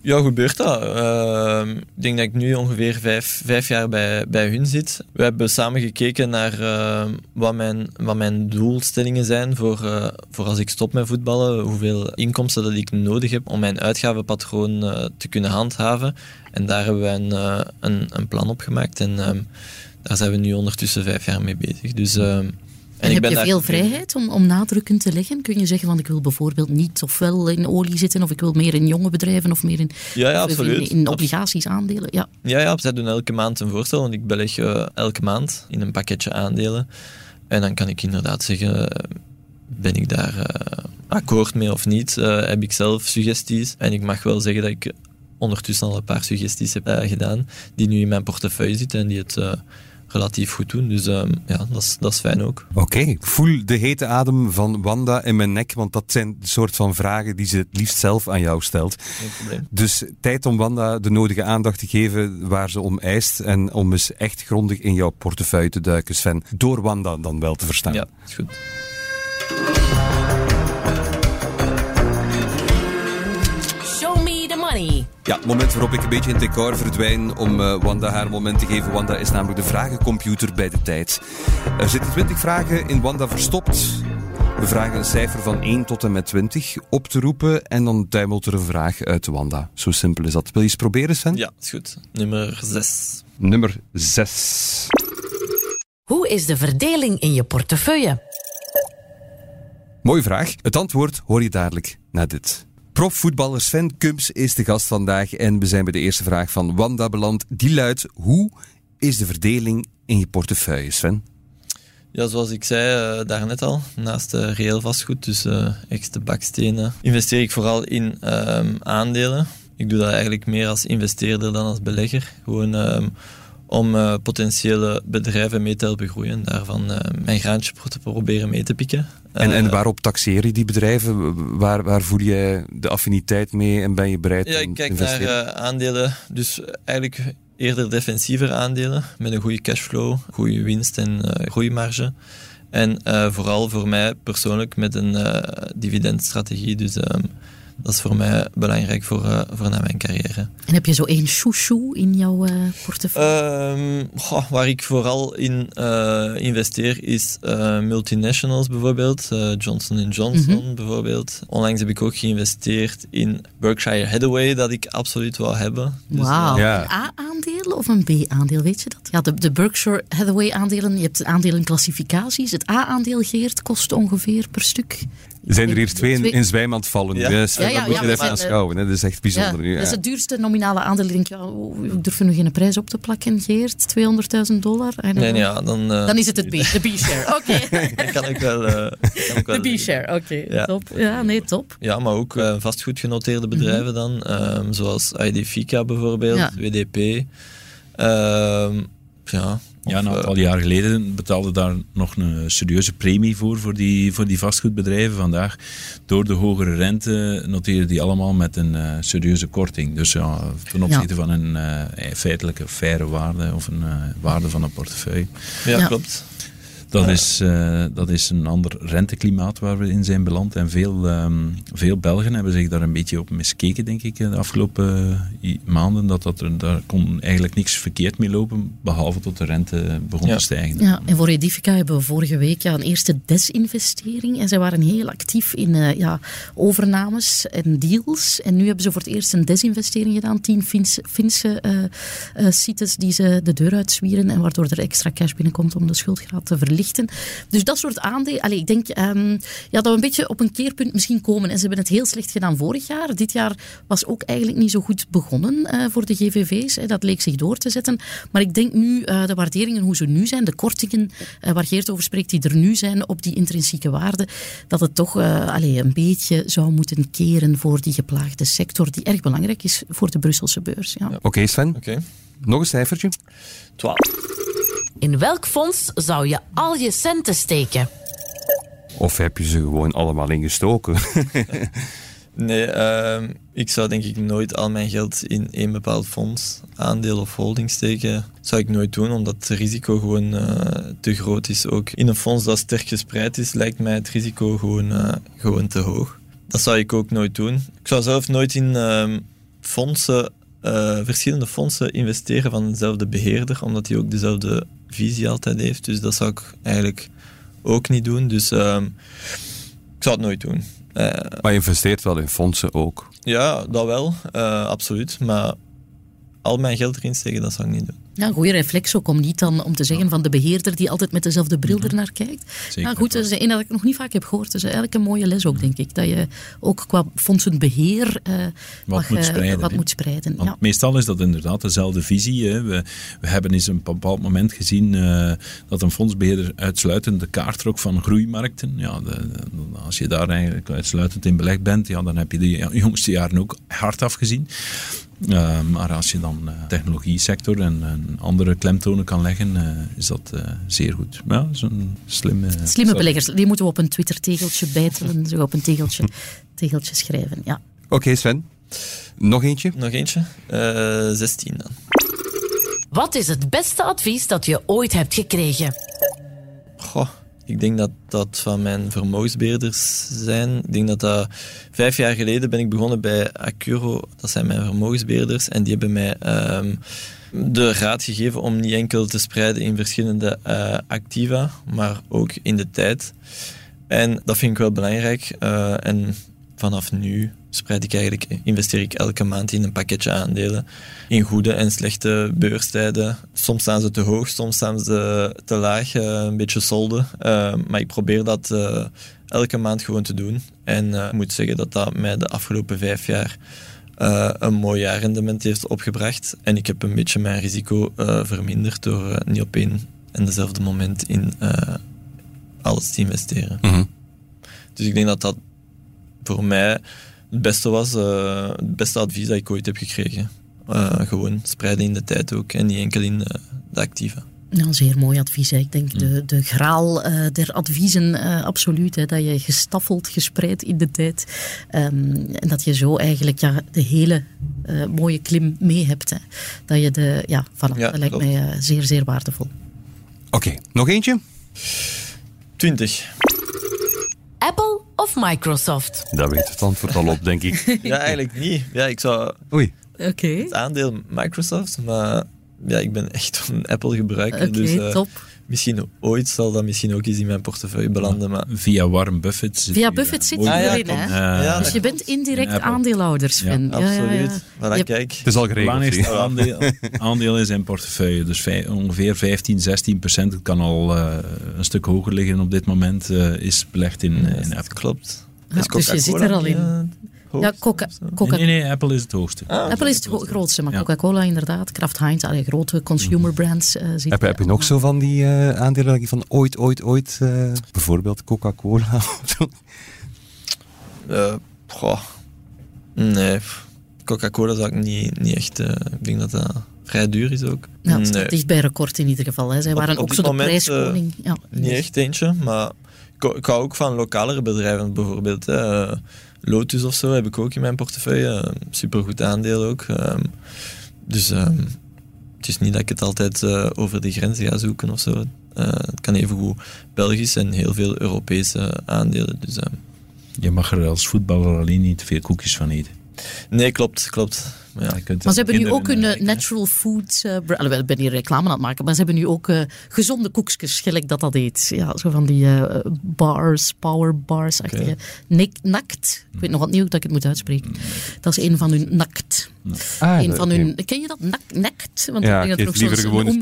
Ja, hoe gebeurt dat? Ehm, ik denk dat ik nu ongeveer vijf, vijf jaar bij, bij hun zit. We hebben samen gekeken naar ehm, wat, mijn, wat mijn doelstellingen zijn voor, eh, voor als ik stop met voetballen. Hoeveel inkomsten dat ik nodig heb om mijn uitgavenpatroon te kunnen handhaven. En daar hebben we een, een, een plan op gemaakt. En daar zijn we nu ondertussen vijf jaar mee bezig. Dus, ehm, En, heb je veel vrijheid om, om nadrukken te leggen? Kun je zeggen, van ik wil bijvoorbeeld niet ofwel in olie zitten, of ik wil meer in jonge bedrijven, of meer in, Ja, ja, in- absoluut. in, obligaties, aandelen? Ja. Ja, ja, zij doen elke maand een voorstel, want ik beleg eh, elke maand in een pakketje aandelen. En dan kan ik inderdaad zeggen, eh, ben ik daar eh, akkoord mee of niet? Heb ik zelf suggesties? En ik mag wel zeggen dat ik ondertussen al een paar suggesties heb gedaan, die nu in mijn portefeuille zitten en die het relatief goed doen. Dus eh, ja, dat is, dat is fijn ook. Oké, ik voel de hete adem van Wanda in mijn nek, want dat zijn de soort van vragen die ze het liefst zelf aan jou stelt. Geen probleem. Dus tijd om Wanda de nodige aandacht te geven waar ze om eist en om eens echt grondig in jouw portefeuille te duiken, Sven. Door Wanda dan wel te verstaan. Ja, is goed. Ja, moment waarop ik een beetje in het decor verdwijn om eh, Wanda haar moment te geven. Wanda is namelijk de vragencomputer bij de tijd. Er zitten 20 vragen in Wanda verstopt. We vragen een cijfer van 1 tot en met 20 op te roepen en dan tuimelt er een vraag uit Wanda. Zo simpel is dat. Wil je eens proberen, Sven? Ja, is goed. Nummer 6. Nummer 6. Hoe is de verdeling in je portefeuille? Mooie vraag. Het antwoord hoor je dadelijk na dit. Profvoetballer Sven Kums is de gast vandaag en we zijn bij de eerste vraag van Wanda beland. Die luidt, hoe is de verdeling in je portefeuille, Sven? Ja, zoals ik zei uh, daarnet al, naast uh, reëel vastgoed, dus uh, echte bakstenen, investeer ik vooral in um, aandelen. Ik doe dat eigenlijk meer als investeerder dan als belegger. Gewoon um, om uh, potentiële bedrijven mee te helpen groeien. Daarvan uh, mijn graantje te proberen mee te pikken. En, en waarop taxeer je die bedrijven? Waar, waar voel je de affiniteit mee en ben je bereid ja, om ik kijk te investeren? naar aandelen, dus eigenlijk eerder defensiever aandelen met een goede cashflow, goede winst en groeimarge. En vooral voor mij persoonlijk met een dividendstrategie. Dus um, dat is voor mij belangrijk voor, uh, voor na mijn carrière. En heb je zo één chouchou in jouw uh, portefeuille? Um, goh, waar ik vooral in uh, investeer is multinationals bijvoorbeeld. Johnson Johnson mm -hmm. bijvoorbeeld. Onlangs heb ik ook geïnvesteerd in Berkshire Hathaway, dat ik absoluut wou hebben. Dus, Wauw. Ja. Een A-aandeel of een B-aandeel, weet je dat? Ja, de, de Berkshire Hathaway aandelen, je hebt aandelenklassificaties. Het A-aandeel, Geert, kost ongeveer per stuk zijn er hier twee in, in zwijmand vallen. Ja. Dus, ja, ja, dat moet je even aanschouwen. Hè. Dat is echt bijzonder. Ja. Dat is het duurste nominale aandeel. Ik denk, ja, ik durf er nog geen prijs op te plakken, Geert. 200.000 dollar. Nee, ja, dan, uh, dan is het het B, de B-share. Oké. Okay. dan kan ik wel... Uh, de B-share, oké. Okay. Ja. Top. Ja, nee, top. Ja, maar ook uh, vastgoedgenoteerde bedrijven dan. Um, zoals IDFICA bijvoorbeeld, WDP. Um, ja, ja, een aantal jaar geleden betaalde daar nog een serieuze premie voor, voor die, voor die vastgoedbedrijven. Vandaag, door de hogere rente, noteren die allemaal met een uh, serieuze korting. Dus ja, ten opzichte van een uh, feitelijke faire waarde of een uh, waarde van een portefeuille. Ja, ja. klopt. Dat, is, uh, dat is een ander renteklimaat waar we in zijn beland. En veel, um, veel Belgen hebben zich daar een beetje op miskeken, denk ik, de afgelopen uh, maanden. Dat, dat er, daar kon eigenlijk niks verkeerd mee lopen, behalve tot de rente begon ja. te stijgen. Ja, en voor Edifica hebben we vorige week ja, een eerste desinvestering. En zij waren heel actief in uh, ja, overnames en deals. En nu hebben ze voor het eerst een desinvestering gedaan. Tien Finse, Finse sites die ze de deur uitzwieren. En waardoor er extra cash binnenkomt om de schuldgraad te Dus dat soort aandelen. Allee, ik denk um, ja, dat we een beetje op een keerpunt misschien komen. En ze hebben het heel slecht gedaan vorig jaar. Dit jaar was ook eigenlijk niet zo goed begonnen uh, voor de GVV's. Hè. Dat leek zich door te zetten. Maar ik denk nu, uh, de waarderingen, hoe ze nu zijn, de kortingen uh, waar Geert over spreekt, die er nu zijn op die intrinsieke waarde, dat het toch allee, een beetje zou moeten keren voor die geplaagde sector, die erg belangrijk is voor de Brusselse beurs. Ja. Oké, okay, Sven. Okay. Nog een cijfertje. 12. In welk fonds zou je al je centen steken? Of heb je ze gewoon allemaal ingestoken? nee, uh, ik zou denk ik nooit al mijn geld in één bepaald fonds, aandeel of holding steken. zou ik nooit doen, omdat het risico gewoon uh, te groot is. Ook in een fonds dat sterk gespreid is, lijkt mij het risico gewoon, uh, gewoon te hoog. Dat zou ik ook nooit doen. Ik zou zelf nooit in ehm, fondsen uh, verschillende fondsen investeren van dezelfde beheerder, omdat hij ook dezelfde visie altijd heeft. Dus dat zou ik eigenlijk ook niet doen. Dus uh, ik zou het nooit doen. Uh, maar je investeert wel in fondsen ook? Ja, dat wel, uh, absoluut. Maar al mijn geld erin steken, dat zou ik niet doen. Ja, een goede reflex ook om niet dan om te zeggen van de beheerder die altijd met dezelfde bril er naar kijkt. Zeker. Ja, goed, dat is een dat ik nog niet vaak heb gehoord. Dat is eigenlijk een mooie les ook, denk ik. Dat je ook qua fondsenbeheer uh, wat, mag, moet, spreiden, wat moet spreiden. Ja. Meestal is dat inderdaad dezelfde visie. Hè. We, we hebben eens een bepaald moment gezien uh, dat een fondsbeheerder uitsluitend de kaart trok van groeimarkten. Ja, de, de, als je daar eigenlijk uitsluitend in beleg bent, ja, dan heb je de jongste jaren ook hard afgezien. Uh, maar als je dan de uh, technologie sector en, en, andere klemtonen kan leggen, uh, is dat zeer goed. Ja, dat is een slimme... Slimme beleggers, die moeten we op een Twitter-tegeltje bijtelen, zo op een tegeltje, tegeltje schrijven. Ja. Oké okay, Sven, nog eentje? Nog eentje, 16 dan. Wat is het beste advies dat je ooit hebt gekregen? Goh, ik denk dat dat van mijn vermogensbeheerders zijn. Ik denk dat dat vijf jaar geleden ben ik begonnen bij Accuro. Dat zijn mijn vermogensbeheerders. En die hebben mij um, de raad gegeven om niet enkel te spreiden in verschillende uh, activa, maar ook in de tijd. En dat vind ik wel belangrijk. Uh, en vanaf nu spreid ik eigenlijk, investeer ik elke maand in een pakketje aandelen. In goede en slechte beurstijden. Soms staan ze te hoog, soms staan ze te laag, eh, een beetje solde. Uh, maar ik probeer dat uh, elke maand gewoon te doen. En ik moet zeggen dat dat mij de afgelopen vijf jaar een mooi jaarrendement heeft opgebracht. En ik heb een beetje mijn risico verminderd door niet op één en dezelfde moment in alles te investeren. Mm -hmm. Dus ik denk dat dat voor mij het beste was, uh, het beste advies dat ik ooit heb gekregen. Uh, gewoon spreiden in de tijd ook en niet enkel in uh, de actieve. Ja, zeer mooi advies. Hè. Ik denk de, de graal uh, der adviezen, uh, absoluut. Hè, dat je gestaffeld, gespreid in de tijd. Um, en dat je zo eigenlijk ja, de hele uh, mooie klim mee hebt. Hè. Dat je de, ja, voilà, ja, dat lijkt klopt. mij zeer, zeer waardevol. Oké, okay. nog eentje? 20. Apple of Microsoft? Daar weet het antwoord al op, denk ik. Ja, eigenlijk niet. Ja, ik zou Oei. Oké, het aandeel Microsoft, maar ja, ik ben echt een Apple gebruiker. oké, dus eh, top. Misschien ooit zal dat misschien ook eens in mijn portefeuille belanden. Maar Via Warren Buffett. zit Via Buffett zit je Ah, ja, erin, klopt. hè? Ja, Dus je bent indirect Apple. aandeelhouder, Sven. Ja, absoluut. Voilà, Je- kijk. Het is al Het geregeld. zie. aandeel, in portefeuille. Dus ongeveer 15, 16 procent. Het kan al eh, een stuk hoger liggen op dit moment. eh, is belegd in, in dat Apple. klopt. Ja, dus je zit er al in. Ja, Coca-? Coca- Nee, nee, nee, Apple is het hoogste. Ah. Apple is het gro- grootste, maar Ja. Coca-Cola inderdaad, Kraft Heinz, allee, grote consumer brands. eh zit Heb, je- heb je nog zo van die eh, aandelen dat je van ooit, ooit, ooit... eh, bijvoorbeeld Coca-Cola? Eh, goh. Nee, Coca-Cola zou ik niet, niet echt... eh, ik denk dat dat vrij duur is ook. Ja, het nee, dicht bij record in ieder geval. Hè. Zij Op- waren op ook zo de moment, prijskoning. ja. niet echt eentje, maar ik, hou- ik hou ook van lokalere bedrijven. Bijvoorbeeld hè, eh, Lotus of zo heb ik ook in mijn portefeuille. Eh, Supergoed aandeel ook. Ehm, dus ehm, het is niet dat ik het altijd eh, over de grenzen ga zoeken of zo. Eh, het kan evengoed Belgisch en heel veel Europese aandelen. Dus, ehm, Je mag er als voetballer alleen niet veel koekjes van eten. nee, klopt, klopt. Maar ja, Je kunt Maar ze hebben nu ook een eh, natural food... eh, Allee, ik ben hier reclame aan het maken, maar ze hebben nu ook eh, gezonde koekjes, gelijk dat dat heet. Ja, zo van die eh, bars, power bars-achtige. Nik- Nakt. Ik weet nog wat hoe dat ik het moet uitspreken. Dat is een van hun nakt. Ah, een van hun... Ken je dat? Nak, nakt? Want Ja, ik denk ik dat ook liever zo'n- gewoon een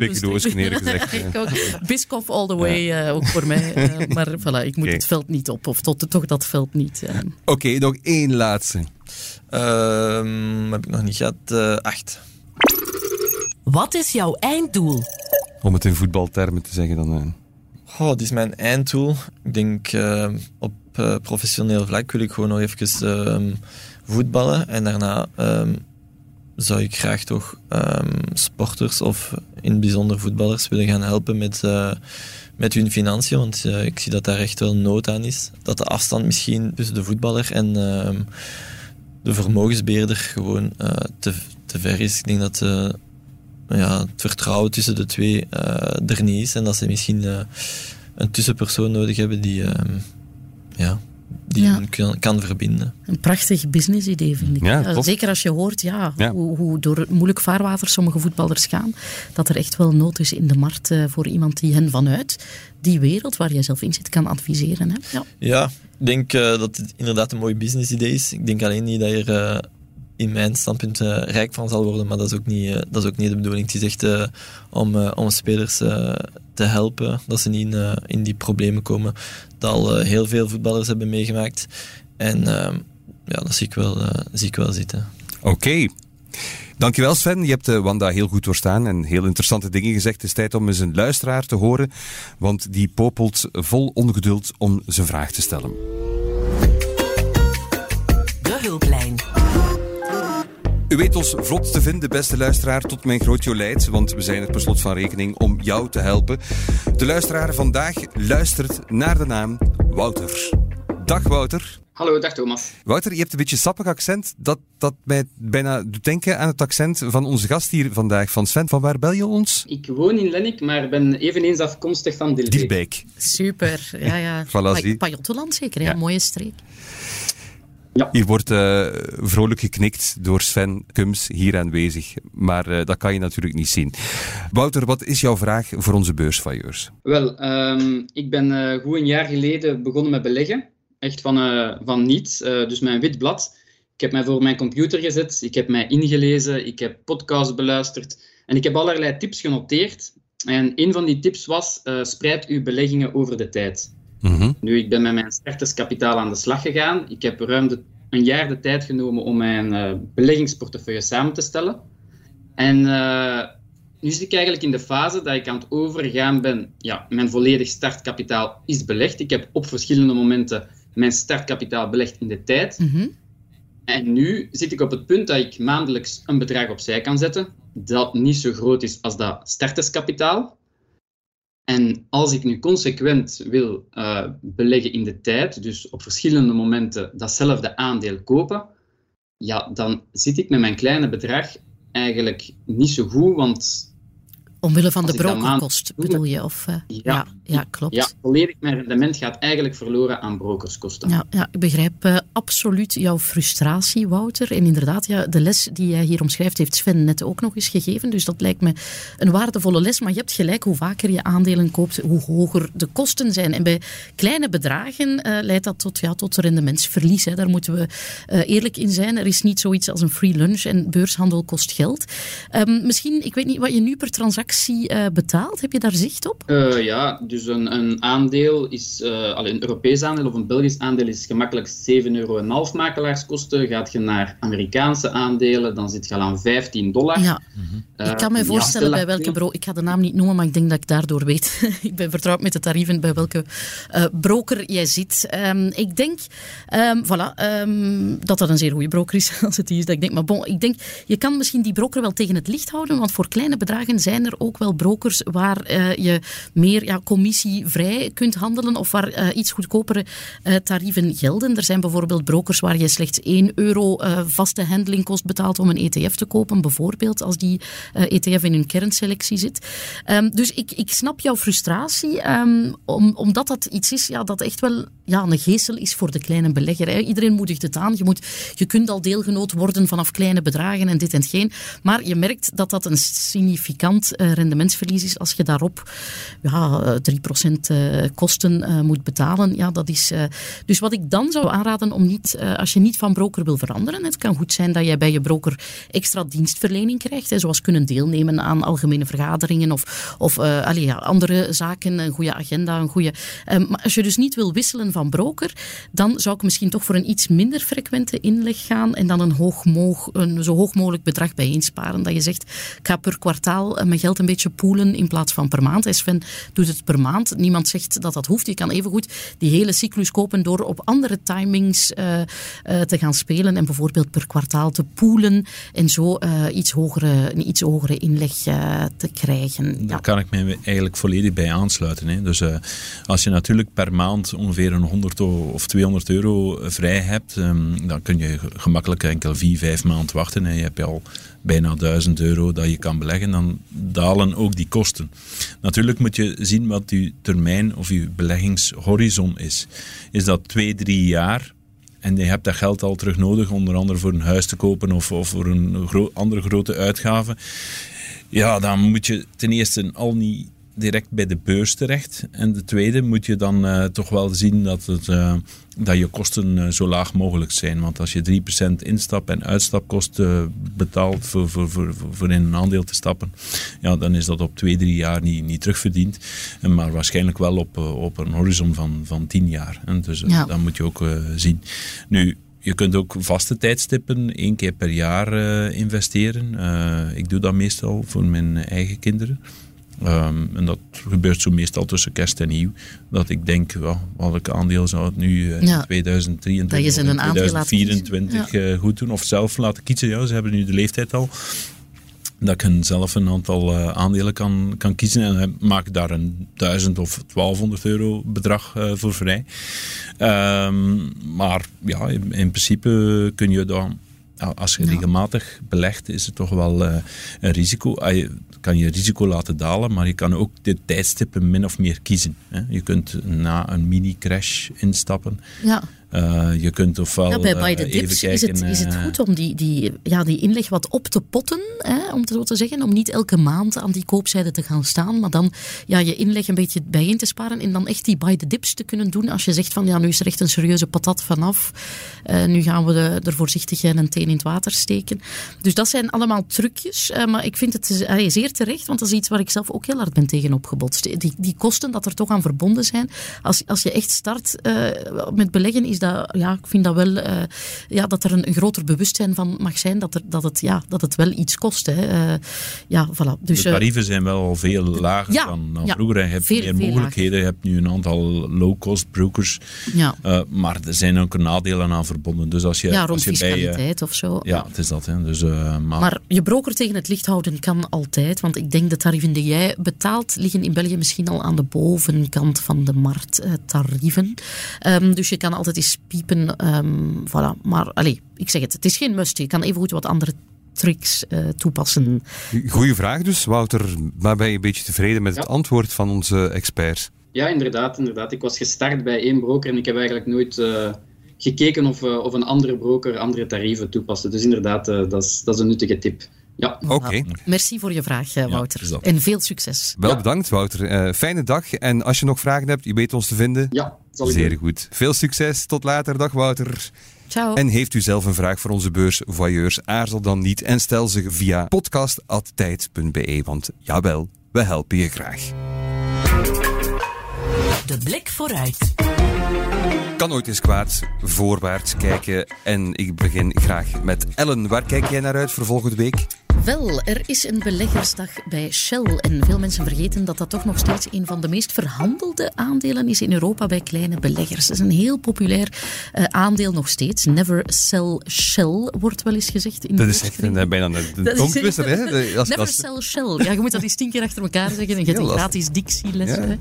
ik ook. Biscoff all the way, ook voor mij. Maar voilà, ik moet het veld niet op. Of tot, toch dat veld niet. Oké, nog één laatste. Ehm, heb ik nog niet gehad. Eh, acht. Wat is jouw einddoel? Om het in voetbaltermen te zeggen dan. eh. Oh, dit is mijn einddoel. Ik denk eh, op eh, professioneel vlak wil ik gewoon nog even ehm, voetballen. En daarna ehm, zou ik graag toch ehm, sporters of in het bijzonder voetballers willen gaan helpen met, eh, met hun financiën. Want ik zie dat daar echt wel nood aan is. Dat de afstand misschien tussen de voetballer en ehm, de vermogensbeheerder gewoon eh, te, te ver is. Ik denk dat eh, ja, het vertrouwen tussen de twee eh, er niet is. En dat ze misschien een tussenpersoon nodig hebben die, ehm, ja, die Ja. hen kan, kan verbinden. Een prachtig businessidee, vind ik. Ja, zeker als je hoort ja, Ja. Hoe, hoe door moeilijk vaarwater sommige voetballers gaan. Dat er echt wel nood is in de markt eh, voor iemand die hen vanuit die wereld waar jij zelf in zit kan adviseren. Hè? Ja. Ja, ik denk eh, dat het inderdaad een mooi business idee is. Ik denk alleen niet dat je er eh, in mijn standpunt eh, rijk van zal worden, maar dat is ook niet, eh, dat is ook niet de bedoeling. Het is echt eh, om, om spelers te helpen, dat ze niet in, in die problemen komen dat al heel veel voetballers hebben meegemaakt. En ehm, ja, dat zie ik wel, zie ik wel zitten. Oké. Dankjewel Sven, je hebt Wanda heel goed doorstaan en heel interessante dingen gezegd. Het is tijd om eens een luisteraar te horen, want die popelt vol ongeduld om zijn vraag te stellen. U weet ons vlot te vinden, beste luisteraar, tot mijn groot jolijt, want we zijn er per slot van rekening om jou te helpen. De luisteraar vandaag luistert naar de naam Wouter. Dag Wouter. Hallo, dag Thomas. Wouter, je hebt een beetje sappig accent. Dat, dat mij bijna doet denken aan het accent van onze gast hier vandaag, van Sven. Van waar bel je ons? Ik woon in Lennik, maar ben eveneens afkomstig van Dilbeek. Dilbeek. Super. Ja, ja. Voilà. Pajottenland zeker, ja. Ja. mooie streek. Hier wordt eh, vrolijk geknikt door Sven Kums, hier aanwezig. Maar eh, dat kan je natuurlijk niet zien. Wouter, wat is jouw vraag voor onze beursvailleurs? Wel, ehm, ik ben eh, goed een jaar geleden begonnen met beleggen. Echt van, van niets. Dus mijn wit blad. Ik heb mij voor mijn computer gezet. Ik heb mij ingelezen. Ik heb podcasts beluisterd. En ik heb allerlei tips genoteerd. En een van die tips was: spreid uw beleggingen over de tijd. Mhm. Nu, ik ben met mijn starterskapitaal aan de slag gegaan. Ik heb ruim de, een jaar de tijd genomen om mijn eh, beleggingsportefeuille samen te stellen. En eh, nu zit ik eigenlijk in de fase dat ik aan het overgaan ben. Ja, mijn volledig startkapitaal is belegd. Ik heb op verschillende momenten mijn startkapitaal belegd in de tijd. Mhm. En nu zit ik op het punt dat ik maandelijks een bedrag opzij kan zetten, dat niet zo groot is als dat starterskapitaal. En als ik nu consequent wil eh, beleggen in de tijd, dus op verschillende momenten datzelfde aandeel kopen, ja, dan zit ik met mijn kleine bedrag eigenlijk niet zo goed, want Omwille van de brokerkost bedoel je? Of, eh, ja. Ja. Ja, klopt. Ja, volledig mijn rendement gaat eigenlijk verloren aan brokerskosten. Ja, ja, ik begrijp eh, absoluut jouw frustratie, Wouter. En inderdaad, ja, de les die jij hier omschrijft, heeft Sven net ook nog eens gegeven. Dus dat lijkt me een waardevolle les. Maar je hebt gelijk, hoe vaker je aandelen koopt, hoe hoger de kosten zijn. En bij kleine bedragen eh, leidt dat tot, ja, tot rendementsverlies. Hè. Daar moeten we eerlijk in zijn. Er is niet zoiets als een free lunch en beurshandel kost geld. Ehm, misschien, ik weet niet wat je nu per transactie eh, betaalt. Heb je daar zicht op? Eh, ja, dus een, een aandeel is, eh een Europees aandeel of een Belgisch aandeel is gemakkelijk 7,5 euro makelaarskosten. Gaat je naar Amerikaanse aandelen, dan zit je al aan 15 dollar. Ja. Ik kan me voorstellen stel bij welke je- bro. Ik ga de naam niet noemen, maar ik denk dat ik daardoor weet. ik ben vertrouwd met de tarieven bij welke broker jij zit. Ehm, ik denk ehm, voilà, ehm, dat dat een zeer goede broker is, als het die is dat ik denk. Maar bon, ik denk, je kan misschien die broker wel tegen het licht houden, want voor kleine bedragen zijn er ook wel brokers waar eh, je meer ja, commissievrij kunt handelen of waar eh, iets goedkopere eh, tarieven gelden. Er zijn bijvoorbeeld brokers waar je slechts 1 euro vaste handlingkost betaalt om een ETF te kopen, bijvoorbeeld als die ETF in hun kernselectie zit. Ehm, dus ik, ik snap jouw frustratie, ehm, om, omdat dat iets is ja, dat echt wel ja, een geestel is voor de kleine belegger. Iedereen moedigt het aan. Je, moet, je kunt al deelgenoot worden vanaf kleine bedragen en dit en geen. Maar je merkt dat dat een significant rendementsverlies is als je daarop ja, eh, 3% eh, kosten eh, moet betalen. Ja, dat is, eh, dus wat ik dan zou aanraden om niet, eh, als je niet van broker wil veranderen, het kan goed zijn dat jij bij je broker extra dienstverlening krijgt, zoals kunnen deelnemen aan algemene vergaderingen of, of eh, allee, ja, andere zaken, een goede agenda, een goede... eh, maar als je dus niet wil wisselen van broker, dan zou ik misschien toch voor een iets minder frequente inleg gaan en dan een, hoog een zo hoog mogelijk bedrag bij insparen. Dat je zegt, ik ga per kwartaal eh, mijn geld een beetje poelen in plaats van per maand. En Sven doet het per maand. Niemand zegt dat dat hoeft. Je kan evengoed die hele cyclus kopen door op andere timings eh, eh, te gaan spelen en bijvoorbeeld per kwartaal te poelen en zo eh, iets hogere, een iets hogere inleg te krijgen. Ja. Daar kan ik me eigenlijk volledig bij aansluiten. Hè. Dus als je natuurlijk per maand ongeveer een 100 o- of 200 euro vrij hebt, ehm, dan kun je gemakkelijk enkel 4, 5 maanden wachten. Je hebt al bijna 1000 euro dat je kan beleggen, dan dalen ook die kosten. Natuurlijk moet je zien wat je termijn of je beleggingshorizon is. Is dat 2, 3 jaar? En je hebt dat geld al terug nodig, onder andere voor een huis te kopen of, voor een andere grote uitgave. Ja, dan moet je ten eerste al niet direct bij de beurs terecht. En de tweede moet je dan eh, toch wel zien dat, het, eh, dat je kosten eh, zo laag mogelijk zijn. Want als je 3% instap- en uitstapkosten betaalt voor, voor, voor, voor- in een aandeel te stappen, ja, dan is dat op twee, drie jaar niet, niet terugverdiend. En Maar waarschijnlijk wel op, op een horizon van, van 10 jaar. En dus Ja. dat moet je ook zien. Nu, je kunt ook vaste tijdstippen één keer per jaar investeren. Ik doe dat meestal voor mijn eigen kinderen. Ehm, en dat gebeurt zo meestal tussen kerst en nieuw. Dat ik denk, ja, welk aandeel zou het nu eh, in Ja. 2023 Dat je ze of in een aandeel laat kiezen. 2024 eh, goed doen? Of zelf laten kiezen. Ja, ze hebben nu de leeftijd al. Dat ik hen zelf een aantal eh, aandelen kan, kan kiezen. En hij maakt daar een 1000 of 1200 euro bedrag voor vrij. Ehm, maar ja, in, in principe kun je dan als je Ja. regelmatig belegt, is het toch wel eh, een risico. Ah, je kan je risico laten dalen, maar je kan ook de tijdstippen min of meer kiezen. Hè. Je kunt na een mini-crash instappen. Ja. Eh, je kunt ofwel Ja, bij eh, even Dips kijken... is, het, is het eh, goed om die, die, ja, die inleg wat op te potten, hè, om het zo te zeggen. Om niet elke maand aan die koopzijde te gaan staan, maar dan ja, je inleg een beetje bijeen te sparen en dan echt die Buy the Dips te kunnen doen. Als je zegt van ja, nu is er echt een serieuze patat vanaf. Nu gaan we de, er voorzichtig een teen in het water steken. Dus dat zijn allemaal trucjes. maar ik vind het eh, zeer terecht, want dat is iets waar ik zelf ook heel hard ben tegen opgebotst. Die, die kosten dat er toch aan verbonden zijn. Als, als je echt start met beleggen, is dat, ja, ik vind dat wel, eh, ja, dat er een, een groter bewustzijn van mag zijn dat, er, dat, het, ja, dat het wel iets kost. Hè. Eh, ja, voilà. Dus, de eh, tarieven zijn wel al veel lager Ja, dan, dan ja. vroeger. Je hebt Veel, meer veel mogelijkheden. Je hebt nu een aantal low-cost brokers. ja, maar er zijn ook nadelen aan verbonden. Dus als je, ja, rond als je bij... fiscaliteit of zo. ja, het is dat. Hè. Dus, maar, Maar je broker tegen het licht houden kan altijd. Want ik denk de tarieven die jij betaalt liggen in België misschien al aan de bovenkant van de markttarieven. Ehm, dus je kan altijd eens piepen. ehm, voilà. Maar allez, ik zeg het, het is geen must. Je kan even goed wat andere tricks eh, toepassen? Goeie vraag dus, Wouter. Maar ben je een beetje tevreden met het antwoord van onze expert? Ja, inderdaad, inderdaad. Ik was gestart bij één broker en ik heb eigenlijk nooit eh, gekeken of, eh, of een andere broker andere tarieven toepaste. Dus inderdaad, eh, dat, is, dat is een nuttige tip. Ja, Oké. Merci voor je vraag, eh, Wouter. en veel succes. Wel Ja. bedankt, Wouter. Eh, fijne dag. En als je nog vragen hebt, je weet ons te vinden. ja zal ik Zeer doen. goed. Veel succes. Tot later. Dag, Wouter. Ciao. En heeft u zelf een vraag voor onze beursvoyeurs? Aarzel dan niet en stel ze via podcast.tijd.be. Want jawel, we helpen je graag. De blik vooruit. Kan ooit eens kwaad, voorwaarts kijken. En ik begin graag met Ellen. Waar kijk jij naar uit voor volgende week? Wel, er is een beleggersdag bij Shell. En veel mensen vergeten dat dat toch nog steeds een van de meest verhandelde aandelen is in Europa bij kleine beleggers. Het is een heel populair eh, aandeel nog steeds. Never sell Shell, wordt wel eens gezegd. In de Dat is echt een, eh, bijna een, een Dat is- tongtwister, hè? De- Als, Never als, sell Shell. Ja, je moet dat eens tien keer achter elkaar zeggen en je hebt een gratis dictieles. Ja. hè.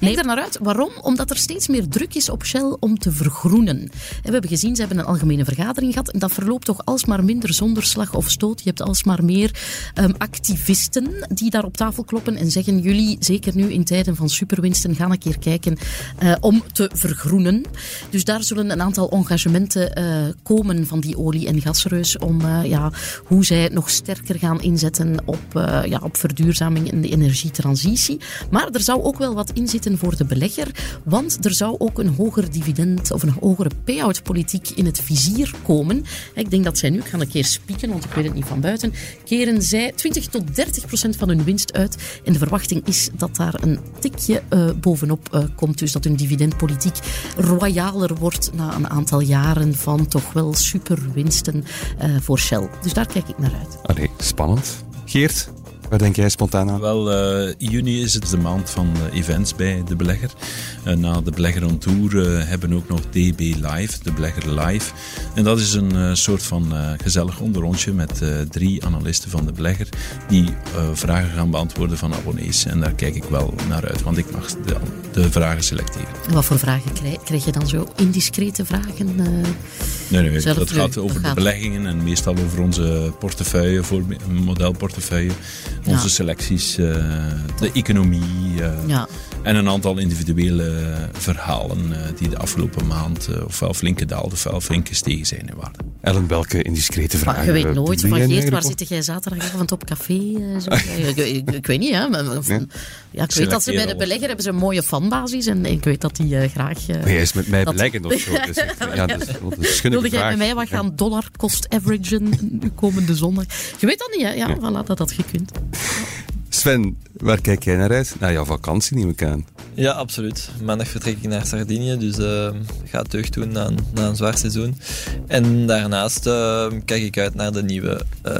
Nee, daar naar uit. Waarom? Omdat er steeds meer druk is op Shell om te vergroenen. En we hebben gezien, ze hebben een algemene vergadering gehad en dat verloopt toch alsmaar minder zonder slag of stoot. Je hebt alsmaar meer ehm, activisten die daar op tafel kloppen en zeggen jullie, zeker nu in tijden van superwinsten, gaan een keer kijken eh, om te vergroenen. Dus daar zullen een aantal engagementen eh, komen van die olie- en gasreus om eh, ja, hoe zij nog sterker gaan inzetten op, ja, op verduurzaming en de energietransitie. Maar er zou ook wel wat in zitten voor de belegger, want er zou ook een hoger dividend of een hogere payout-politiek in het vizier komen. Ik denk dat zij nu, ik ga een keer spieken, want ik weet het niet van buiten, keren zij 20 tot 30 procent van hun winst uit. En de verwachting is dat daar een tikje eh, bovenop eh, komt, dus dat hun dividendpolitiek royaler wordt na een aantal jaren van toch wel superwinsten eh voor Shell. Dus daar kijk ik naar uit. Allee, spannend. Geert, waar denk jij spontaan aan? Wel, eh, juni is het de maand van eh, events bij de belegger. Eh, na de belegger on tour eh, hebben we ook nog DB Live, de belegger live. En dat is een eh, soort van eh, gezellig onderrondje met eh, drie analisten van de belegger die eh, vragen gaan beantwoorden van abonnees. En daar kijk ik wel naar uit, want ik mag de, de vragen selecteren. En wat voor vragen krijg, krijg je dan zo? Indiscrete vragen? eh? Nee, nee, Zelf dat leuk, gaat dat over de gaat. beleggingen en meestal over onze portefeuille, voor modelportefeuille, onze Ja. selecties, eh, de economie eh, Ja. En een aantal individuele verhalen eh, die de afgelopen maand eh, ofwel flink gedaald ofwel flink gestegen zijn in waarde. Ellen, welke indiscrete vragen? Maar je weet eh, nooit van jij Geert, waar zit jij zaterdagavond op café? eh, zo? Ja, ik, ik- ik weet niet, hè. Maar, Ja. ja, ik weet dat ze bij de belegger hebben ze een mooie fanbasis en ik weet dat die eh, graag... eh? Maar jij is met mij Dat- beleggen of zo. Dus ik- ja, dat dat schunnige Wilde jij met mij wat gaan dollar cost averagen de komende zondag? Je weet dat niet, hè? Ja, voilà, dat had gekund. Sven, waar kijk jij naar uit? Naar jouw vakantie, neem ik aan. Ja, absoluut. Maandag vertrek ik naar Sardinië, dus eh ga deugd doen na een, na een zwaar seizoen. En daarnaast eh, kijk ik uit naar de nieuwe eh,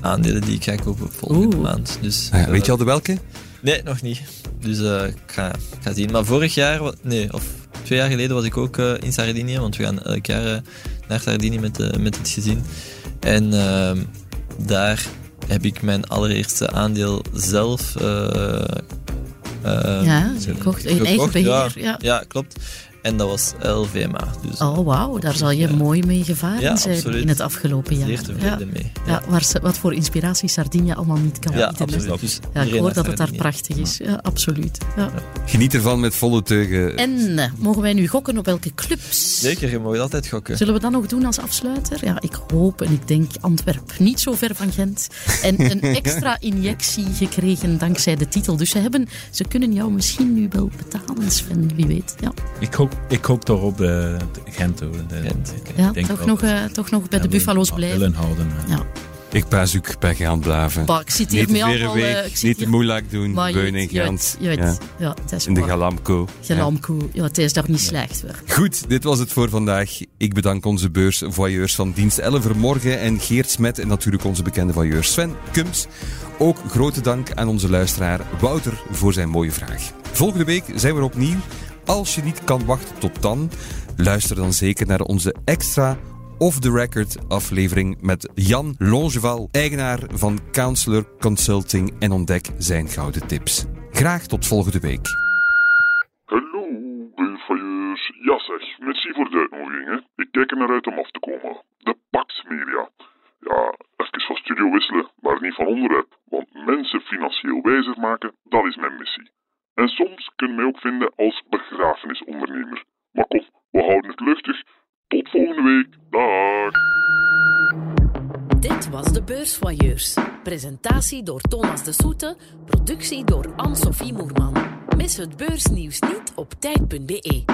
aandelen die ik ga kopen volgende Oeh. maand. Dus, Ah ja, eh, weet je al de welke? Nee, nog niet. Dus eh, ik, ga, ik ga zien. Maar vorig jaar, nee, of twee jaar geleden was ik ook eh, in Sardinië, want we gaan elk jaar eh, naar Sardinië met, eh, met het gezin. En ehm, daar heb ik mijn allereerste aandeel zelf eh, eh, Ja, gekocht. In eigen beheer. Ja, Ja. ja, klopt. En dat was LVMA. Dus Oh, wauw, daar zal je mooi mee gevaren Ja, zijn absoluut. in het afgelopen jaar. zeer tevreden ja. mee. Ja, waar ze, wat voor inspiratie Sardinië allemaal niet kan Ja, bieden. absoluut. Dus Ja, ik hoor dat het daar prachtig is. Ja, absoluut. Ja. Geniet ervan met volle teugen. En eh, mogen wij nu gokken op welke clubs? Zeker, je mag altijd gokken. Zullen we dat nog doen als afsluiter? Ja, ik hoop en ik denk Antwerp. Niet zo ver van Gent. En een extra injectie gekregen dankzij de titel. Dus ze, hebben, ze kunnen jou misschien nu wel betalen, Sven. Wie weet. Ja, Ik hoop, ik hoop toch op eh, Gent hoor. De- Gent, ik ja denk toch, nog, eh, toch nog bij de Buffalo's willen- blijven. willen houden. eh. Ja. Ik pas ook bij gaan blaven. Bah, ik zit hier Niet allemaal... weg, eh, ik zit niet te hier- moeilijk doen. Maar je Beun weet, en je Gent. weet, je Ja. weet. Ja, het is In de. Galamco. Ja. Galamco. Ja, het is toch niet slecht. Hoor. Goed, dit was het voor vandaag. Ik bedank onze beursvoyeurs van dienst Ellen Vermorgen en Geert Smet en natuurlijk onze bekende voyeur Sven Kums. Ook grote dank aan onze luisteraar Wouter voor zijn mooie vraag. Volgende week zijn we er opnieuw. Als je niet kan wachten tot dan, luister dan zeker naar onze extra off-the-record aflevering met Jan Longeval, eigenaar van Counselor Consulting en ontdek zijn gouden tips. Graag tot volgende week. Hallo, beursvoyeurs. Ja zeg, merci voor de uitnodiging. Hè. Ik kijk er naar uit om af te komen. De Pax Media. Ja, even studio wisselen, maar niet van onderwerp. Want mensen financieel wijzer maken, dat is mijn missie. En soms kunnen mij ook vinden als begrafenisondernemer. Maar kom, we houden het luchtig. Tot volgende week. Dag. Dit was de Beursvoyeurs. Presentatie door Thomas de Soete, productie door Anne-Sophie Moerman. Mis het beursnieuws niet op tijd.be.